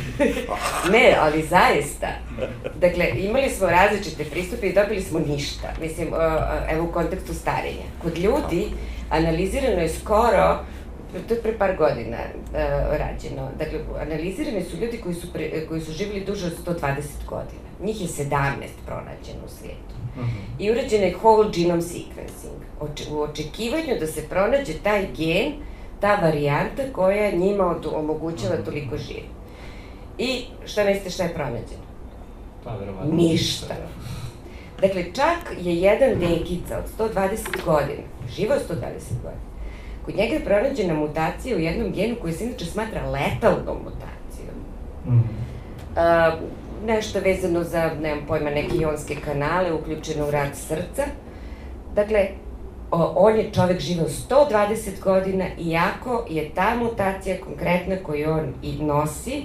ne, ali zaista. Dakle, imali smo različite pristupe i dobili smo ništa. Mislim, evo u kontekstu starenja. Kod ljudi analizirano je skoro, to je pre par godina uh, rađeno, dakle, analizirani su ljudi koji su, pre, koji su živjeli duže od 120 godina. Njih je 17 pronađeno u svijetu i urađen je whole genome sequencing. Oče, u očekivanju da se pronađe taj gen, ta varijanta koja njima omogućava toliko živi. I šta mislite šta je pronađeno? Pa, verovatno. Ništa. Dakle, čak je jedan dekica od 120 godina, živao 120 godina, kod njega je pronađena mutacija u jednom genu koji se inače smatra letalnom mutacijom. Mhm. A, nešto vezano za, nemam pojma, neke ionske kanale, uključeno u rad srca. Dakle, o, on je čovek živeo 120 godina, iako je ta mutacija konkretna koju on i nosi,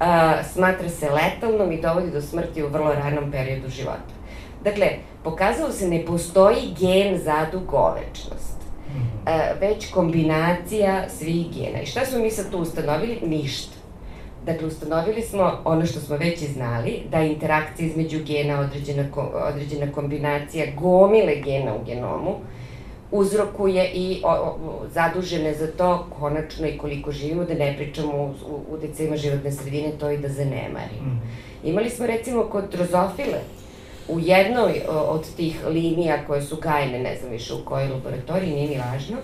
a, smatra se letalnom i dovodi do smrti u vrlo ranom periodu života. Dakle, pokazalo se ne postoji gen za dugovečnost već kombinacija svih gena. I šta smo mi sad tu ustanovili? Ništa. Dakle, ustanovili smo ono što smo već i znali, da je interakcija između gena određena, određena kombinacija gomile gena u genomu, uzrokuje i o, o, zadužene za to konačno i koliko živimo, da ne pričamo u, u, u decima životne sredine, to i da zanemarimo. Mhm. Imali smo recimo kod drozofile, u jednoj o, od tih linija koje su gajene, ne znam više u kojoj laboratoriji, nije ni važno,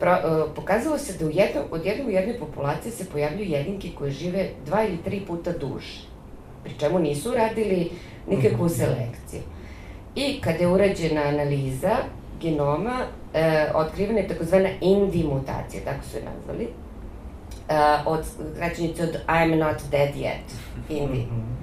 pro, o, pokazalo se da u jednom, od jednom u jednoj populaciji se pojavljuju jedinke koje žive dva ili tri puta duže. Pri čemu nisu radili nikakvu selekciju. I kada je urađena analiza genoma, e, otkrivena je takozvana indi mutacija, tako su je nazvali, e, od kraćenice od I'm not dead yet, indi. Mhm.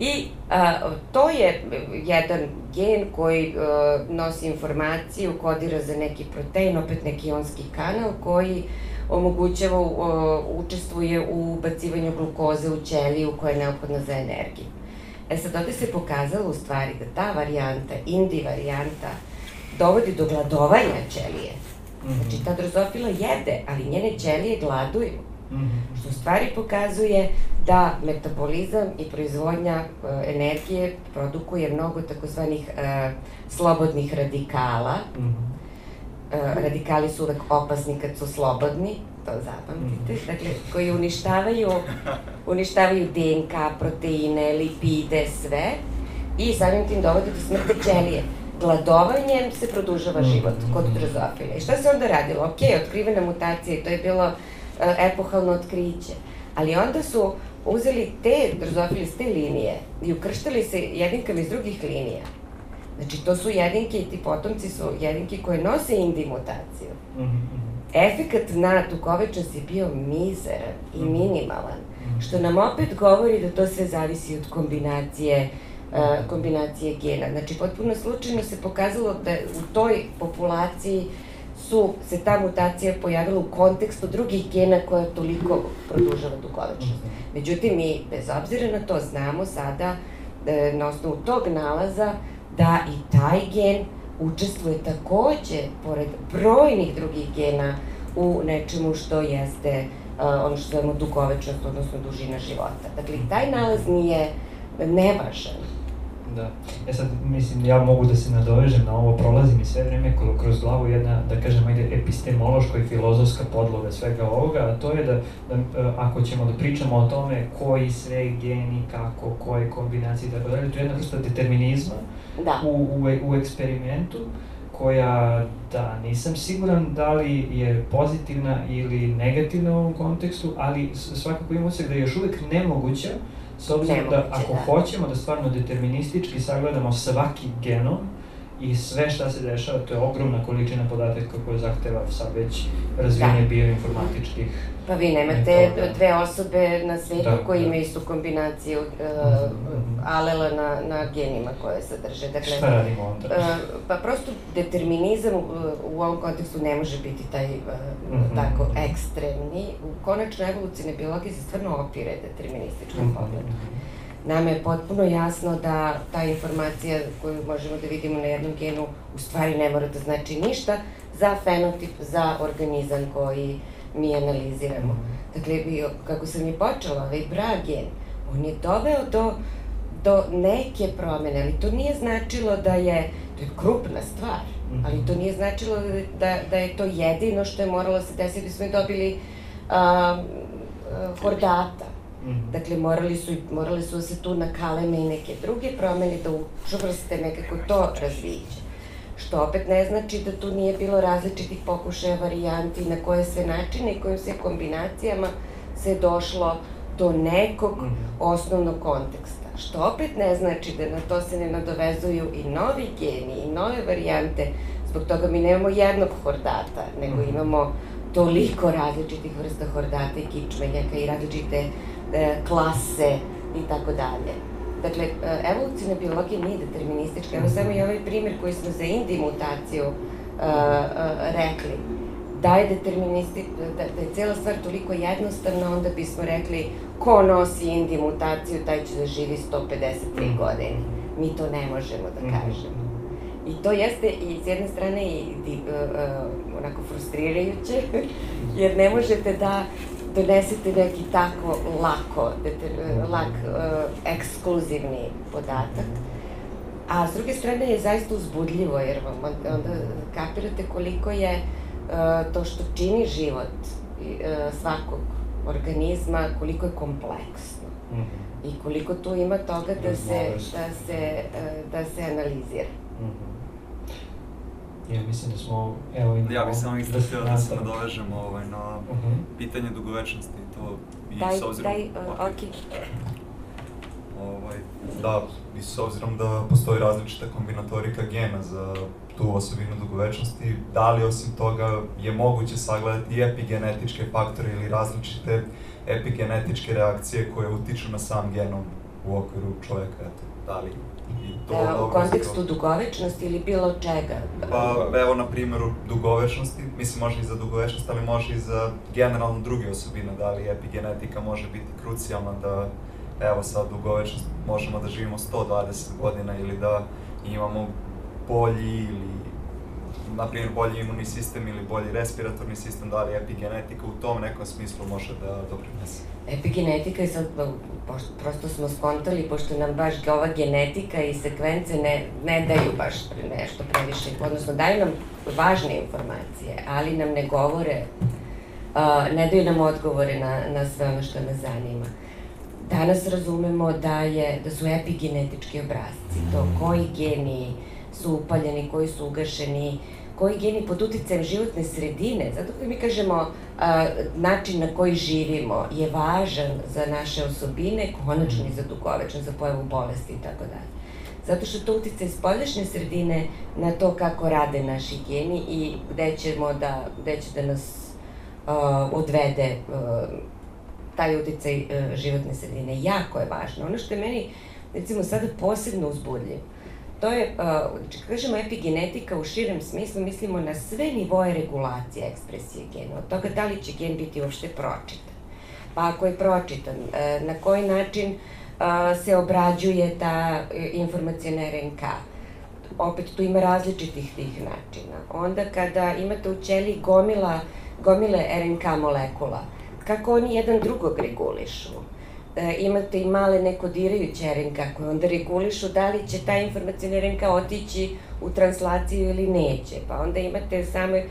I a, to je jedan gen koji a, nosi informaciju, kodira za neki protein, opet neki ionski kanal koji omogućava, a, učestvuje u ubacivanju glukoze u ćeliju koja je neophodna za energiju. E sad ovde se pokazalo u stvari da ta varijanta, indi varijanta, dovodi do gladovanja ćelije. Znači ta drozofila jede, ali njene ćelije gladuju Mhm. što u stvari pokazuje da metabolizam i proizvodnja e, energije produkuje mnogo takozvanih e, slobodnih radikala. Mhm. E, radikali su uvek opasni kad su slobodni, to zapamtite, dakle, koji uništavaju, uništavaju DNK, proteine, lipide, sve i samim tim dovode do smrti ćelije. Gladovanjem se produžava život kod drozofile. I šta se onda radilo? Ok, otkrivena mutacija i to je bilo epohalno otkriće. Ali onda su uzeli te drozofile iz te linije i ukrštali se jedinkama iz drugih linija. Znači, to su jedinke i ti potomci su jedinke koje nose indi mutaciju. Mhm, mhm. Efekat na dugovečnost je bio mizeran i minimalan, što nam opet govori da to sve zavisi od kombinacije uh, kombinacije gena. Znači, potpuno slučajno se pokazalo da u toj populaciji su se ta mutacija pojavila u kontekstu drugih gena koja toliko produžava dugovečnost. Međutim, mi, bez obzira na to, znamo sada e, na osnovu tog nalaza da i taj gen učestvuje takođe, pored brojnih drugih gena, u nečemu što jeste uh, ono što zovemo dugovečnost, odnosno dužina života. Dakle, taj nalaz nije nevažan. Da. E sad, mislim, ja mogu da se nadovežem na ovo, prolazi mi sve vreme kro- kroz glavu jedna, da kažem, ajde, epistemološka i filozofska podloga svega ovoga, a to je da, da e, ako ćemo da pričamo o tome koji sve geni, kako, koje kombinacije tako dalje, to je jedna vrsta determinizma Da. u, u, u eksperimentu koja, da, nisam siguran da li je pozitivna ili negativna u ovom kontekstu, ali svakako imamo se da je još uvek nemoguća, s obzirom da da ako da. hoćemo da stvarno deterministički sagledamo svaki genom, i sve šta se dešava, to je ogromna količina podataka koja zahteva sad već razvijenje Da. bioinformatičkih Pa vi nemate metoda. dve osobe na svetu Da, koji da. imaju istu kombinaciju uh, alela na, na genima koje sadrže. Dakle, Šta radimo onda? Uh, pa prosto determinizam uh, u ovom kontekstu ne može biti taj uh, Mhm. tako ekstremni. U konačnoj evolucijnoj biologiji se stvarno opire determinističkom Mhm. pogledu. Nama je potpuno jasno da ta informacija koju možemo da vidimo na jednom genu u stvari ne mora da znači ništa za fenotip, za organizam koji mi analiziramo. Dakle, kako sam i počela, ovaj bra gen, on je doveo do, do neke promene, ali to nije značilo da je, to je krupna stvar, ali to nije značilo da, da je to jedino što je moralo se desiti, da smo i dobili a, a, hordata. Mhm. Dakle, morali su, morali su da se tu nakaleme i neke druge promene da učvrste nekako to razviće. Što opet ne znači da tu nije bilo različitih pokušaja varijanti na koje sve načine i kojim se kombinacijama se došlo do nekog Mhm. osnovnog konteksta. Što opet ne znači da na to se ne nadovezuju i novi geni i nove varijante. Zbog toga mi nemamo jednog hordata, nego Mhm. imamo toliko različitih vrsta hordata i kičmenjaka i različite e, klase i tako dalje. Dakle, e, evolucijna biologija nije deterministička. Evo samo i ovaj primjer koji smo za indi mutaciju e, e, rekli. Da je deterministi, da, da je cela stvar toliko jednostavna, onda bismo rekli ko nosi indi mutaciju, taj će da živi 153 godine. Mi to ne možemo da kažemo. I to jeste i s jedne strane i uh, uh, onako frustrirajuće, jer ne možete da donesete neki tako lako, lak, uh, ekskluzivni podatak. A s druge strane je zaista uzbudljivo, jer vam onda, kapirate koliko je uh, to što čini život uh, svakog organizma, koliko je kompleksno Mhm. i koliko tu ima toga da se, da se, da se analizira. Mhm. Ja mislim da smo, evo imamo... Ja bih samo isto da htio da se nadovežem ovaj, na Mhm. pitanje dugovečnosti i to i Daj, s obzirom... daj, uh, ok. Ovaj, da, i s obzirom da postoji različita kombinatorika gena za tu osobinu dugovečnosti, da li osim toga je moguće sagledati epigenetičke faktore ili različite epigenetičke reakcije koje utiču na sam genom u okviru čoveka, eto, da li u dobro kontekstu dugovečnosti ili bilo čega? Pa evo na primjeru dugovečnosti, mislim može i za dugovečnost, ali može i za generalno druge osobine, da li epigenetika može biti krucijalna da evo sad dugovečnost možemo da živimo 120 godina ili da imamo bolji ili na primjer bolji imunni sistem ili bolji respiratorni sistem, da li epigenetika u tom nekom smislu može da doprinese. Epigenetika je sad, pošto, prosto smo skontali, pošto nam baš ova genetika i sekvence ne, ne daju baš nešto previše, odnosno daju nam važne informacije, ali nam ne govore, a, ne daju nam odgovore na, na sve ono što nas zanima. Danas razumemo da, je, da su epigenetički obrazci, to koji geni su upaljeni, koji su ugašeni, koji geni pod uticajem životne sredine, zato kad mi kažemo a, način na koji živimo je važan za naše osobine, konačno i za dugovečnost, za pojavu bolesti i tako dalje. Zato što to utice spoljašnje sredine na to kako rade naši geni i gde ćemo da, gde će da nas odvede taj uticaj životne sredine. Jako je važno. Ono što je meni, recimo, sada posebno uzbudljivo, to je, uh, znači, kažemo epigenetika u širem smislu, mislimo na sve nivoje regulacije ekspresije gena, od toga da li će gen biti uopšte pročitan. Pa ako je pročitan, uh, na koji način uh, se obrađuje ta informacijona RNK, opet tu ima različitih tih načina. Onda kada imate u ćeliji gomila, gomile RNK molekula, kako oni jedan drugog regulišu? E, imate i male nekodirajuće RNK koje onda regulišu da li će ta informacijna RNK otići u translaciju ili neće. Pa onda imate same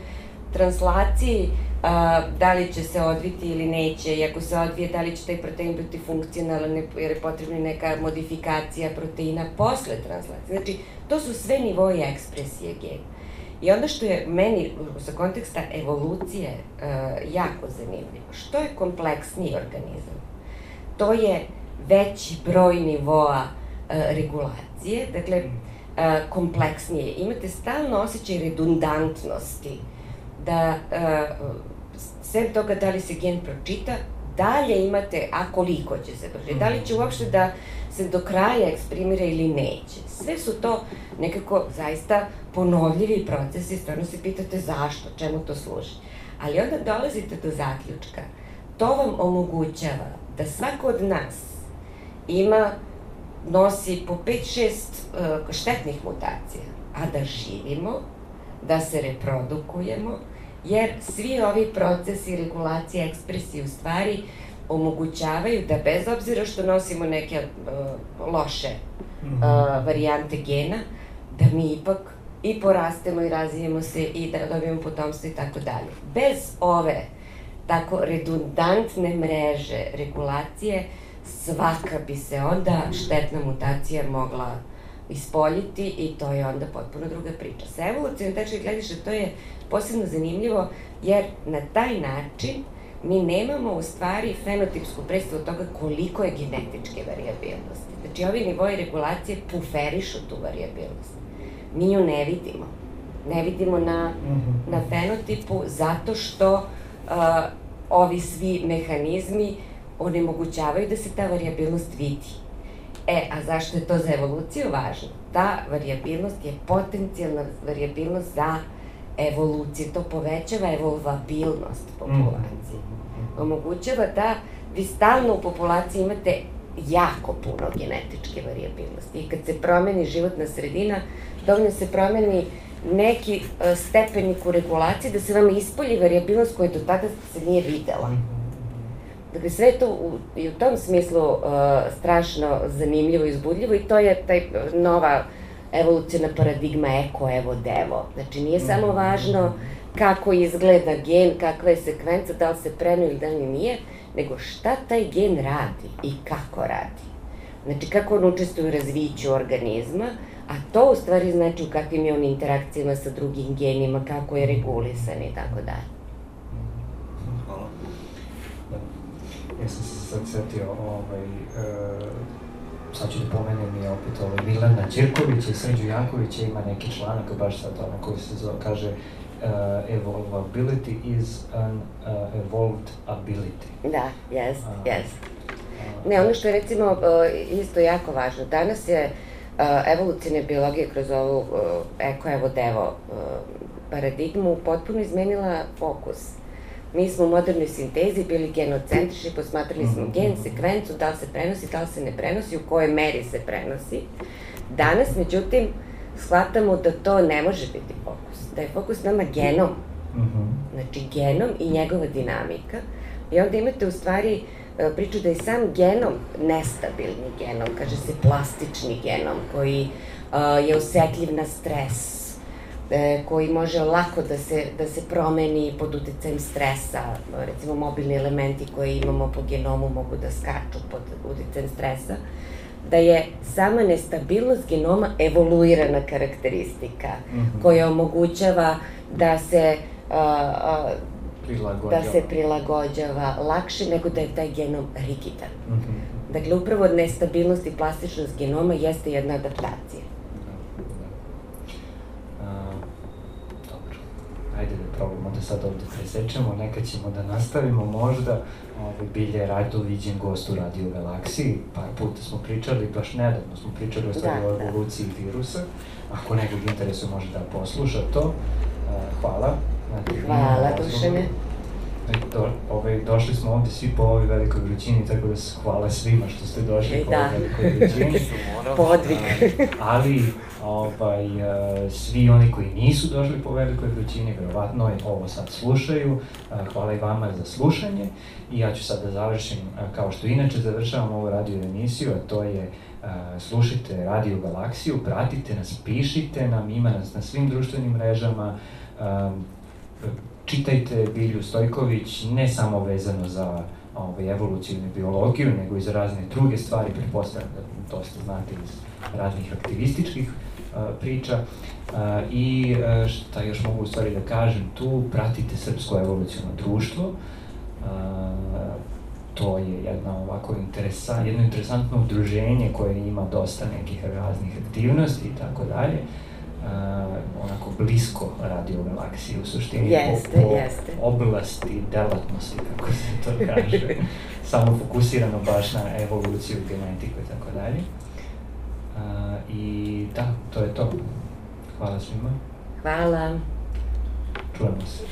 translaciji a, da li će se odviti ili neće i ako se odvije da li će taj protein biti funkcionalan jer je potrebna neka modifikacija proteina posle translacije. Znači, to su sve nivoji ekspresije gena. I onda što je meni sa konteksta evolucije uh, jako zanimljivo, što je kompleksniji organizam, to je veći broj nivoa uh, regulacije, dakle, uh, kompleksnije. Imate stalno osjećaj redundantnosti, da uh, sem toga da li se gen pročita, dalje imate, a koliko će se pročitati, da li će uopšte da se do kraja eksprimira ili neće. Sve su to nekako zaista ponovljivi procesi, stvarno se pitate zašto, čemu to služi. Ali onda dolazite do zaključka, to vam omogućava da svako od nas ima, nosi po 5-6 uh, štetnih mutacija, a da živimo, da se reprodukujemo, jer svi ovi procesi regulacije ekspresije u stvari omogućavaju da bez obzira što nosimo neke uh, loše uh, varijante gena, da mi ipak i porastemo i razvijemo se i da dobijemo potomstvo i tako dalje. Bez ove tako redundantne mreže regulacije, svaka bi se onda štetna mutacija mogla ispoljiti i to je onda potpuno druga priča. Sa evolucijom tačke glediša to je posebno zanimljivo jer na taj način mi nemamo u stvari fenotipsku predstavu toga koliko je genetičke variabilnosti. Znači, ovi nivoji regulacije puferišu tu variabilnost. Mi nju ne vidimo. Ne vidimo na, mhm. na fenotipu zato što ovi svi mehanizmi onemogućavaju da se ta variabilnost vidi. E, a zašto je to za evoluciju važno? Ta variabilnost je potencijalna variabilnost za evoluciju. To povećava evolvabilnost populacije. Mm. Omogućava da vi stalno u populaciji imate jako puno genetičke variabilnosti. I kad se promeni životna sredina, dovoljno se promeni neki uh, stepenik u regulaciji da se vam ispolji variabilnost koja do tada se nije videla. Dakle, sve je to u, i u tom smislu uh, strašno zanimljivo i uzbudljivo i to je taj nova evolucijna paradigma eko, evo, devo. Znači, nije samo važno kako izgleda gen, kakva je sekvenca, da li se prenu ili da li nije, nego šta taj gen radi i kako radi. Znači, kako on učestvuje u razviću organizma, a to u stvari znači u kakvim je on interakcijama sa drugim genima, kako je regulisan i tako dalje. ja sam se sad setio, ovaj, uh, sad ću da pomenem i opet ovaj, Milana Ćirkovića i Srđu Jankovića, ima neki članak baš sad ono koji se zove, kaže uh, evolvability is an uh, evolved ability. Da, yes, uh. Uh, ne, ono što je recimo uh, isto jako važno, danas je uh, evolucijne biologije kroz ovu uh, eko-evo-devo uh, paradigmu potpuno izmenila fokus Mi smo u modernoj sintezi bili genocentrični, posmatrali smo mhm. gen, sekvencu, da li se prenosi, da li se ne prenosi, u kojoj meri se prenosi. Danas, međutim, shvatamo da to ne može biti fokus, da je fokus nama genom. Mhm. Znači, genom i njegova dinamika. I onda imate u stvari e, priču da je sam genom nestabilni genom, kaže se plastični genom, koji uh, je osetljiv na stres, e, koji može lako da se, da se promeni pod uticajem stresa. Recimo, mobilni elementi koje imamo po genomu mogu da skaču pod uticajem stresa. Da je sama nestabilnost genoma evoluirana karakteristika mm -hmm. koja omogućava da se a, a, da se prilagođava lakše nego da je taj genom rigidan. Mm -hmm. Dakle, upravo nestabilnost i plastičnost genoma jeste jedna adaptacija. ajde da probamo da sad ovde presečemo, neka ćemo da nastavimo možda. Ovaj, Bilje Rajto viđen gost u Radio Galaksiji, par puta smo pričali, baš nedavno smo pričali o stvari da, o da. evoluciji da. virusa. Ako nekog interesuje može da posluša to. Hvala. Hvala, Dušane. Do, ovaj, došli smo ovde svi po ovoj velikoj vrućini, tako da se hvala svima što ste došli e, po da. ovoj velikoj vrućini. Podvig. ali ovaj, e, svi oni koji nisu došli po velikoj vrućini, verovatno ovo sad slušaju. E, hvala i vama za slušanje i ja ću sad da završim, e, kao što inače završavam ovu radio emisiju, a to je slušajte Radio Galaksiju, pratite nas, pišite nam, ima nas na svim društvenim mrežama, čitajte Bilju Stojković, ne samo vezano za ovaj, evolucijnu biologiju, nego i za razne druge stvari, pretpostavljam da to ste znate iz raznih aktivističkih priča. I šta još mogu u stvari da kažem tu, pratite Srpsko evoluciono društvo, to je jedna ovako interesant, jedno interesantno udruženje koje ima dosta nekih raznih aktivnosti i tako dalje. Uh, onako blisko radio galaksiji u suštini jeste, po, po jeste. oblasti delatnosti, kako se to kaže, samo fokusirano baš na evoluciju, genetiku i tako dalje. Uh, I da, to je to. Hvala svima. Hvala. Čujemo se.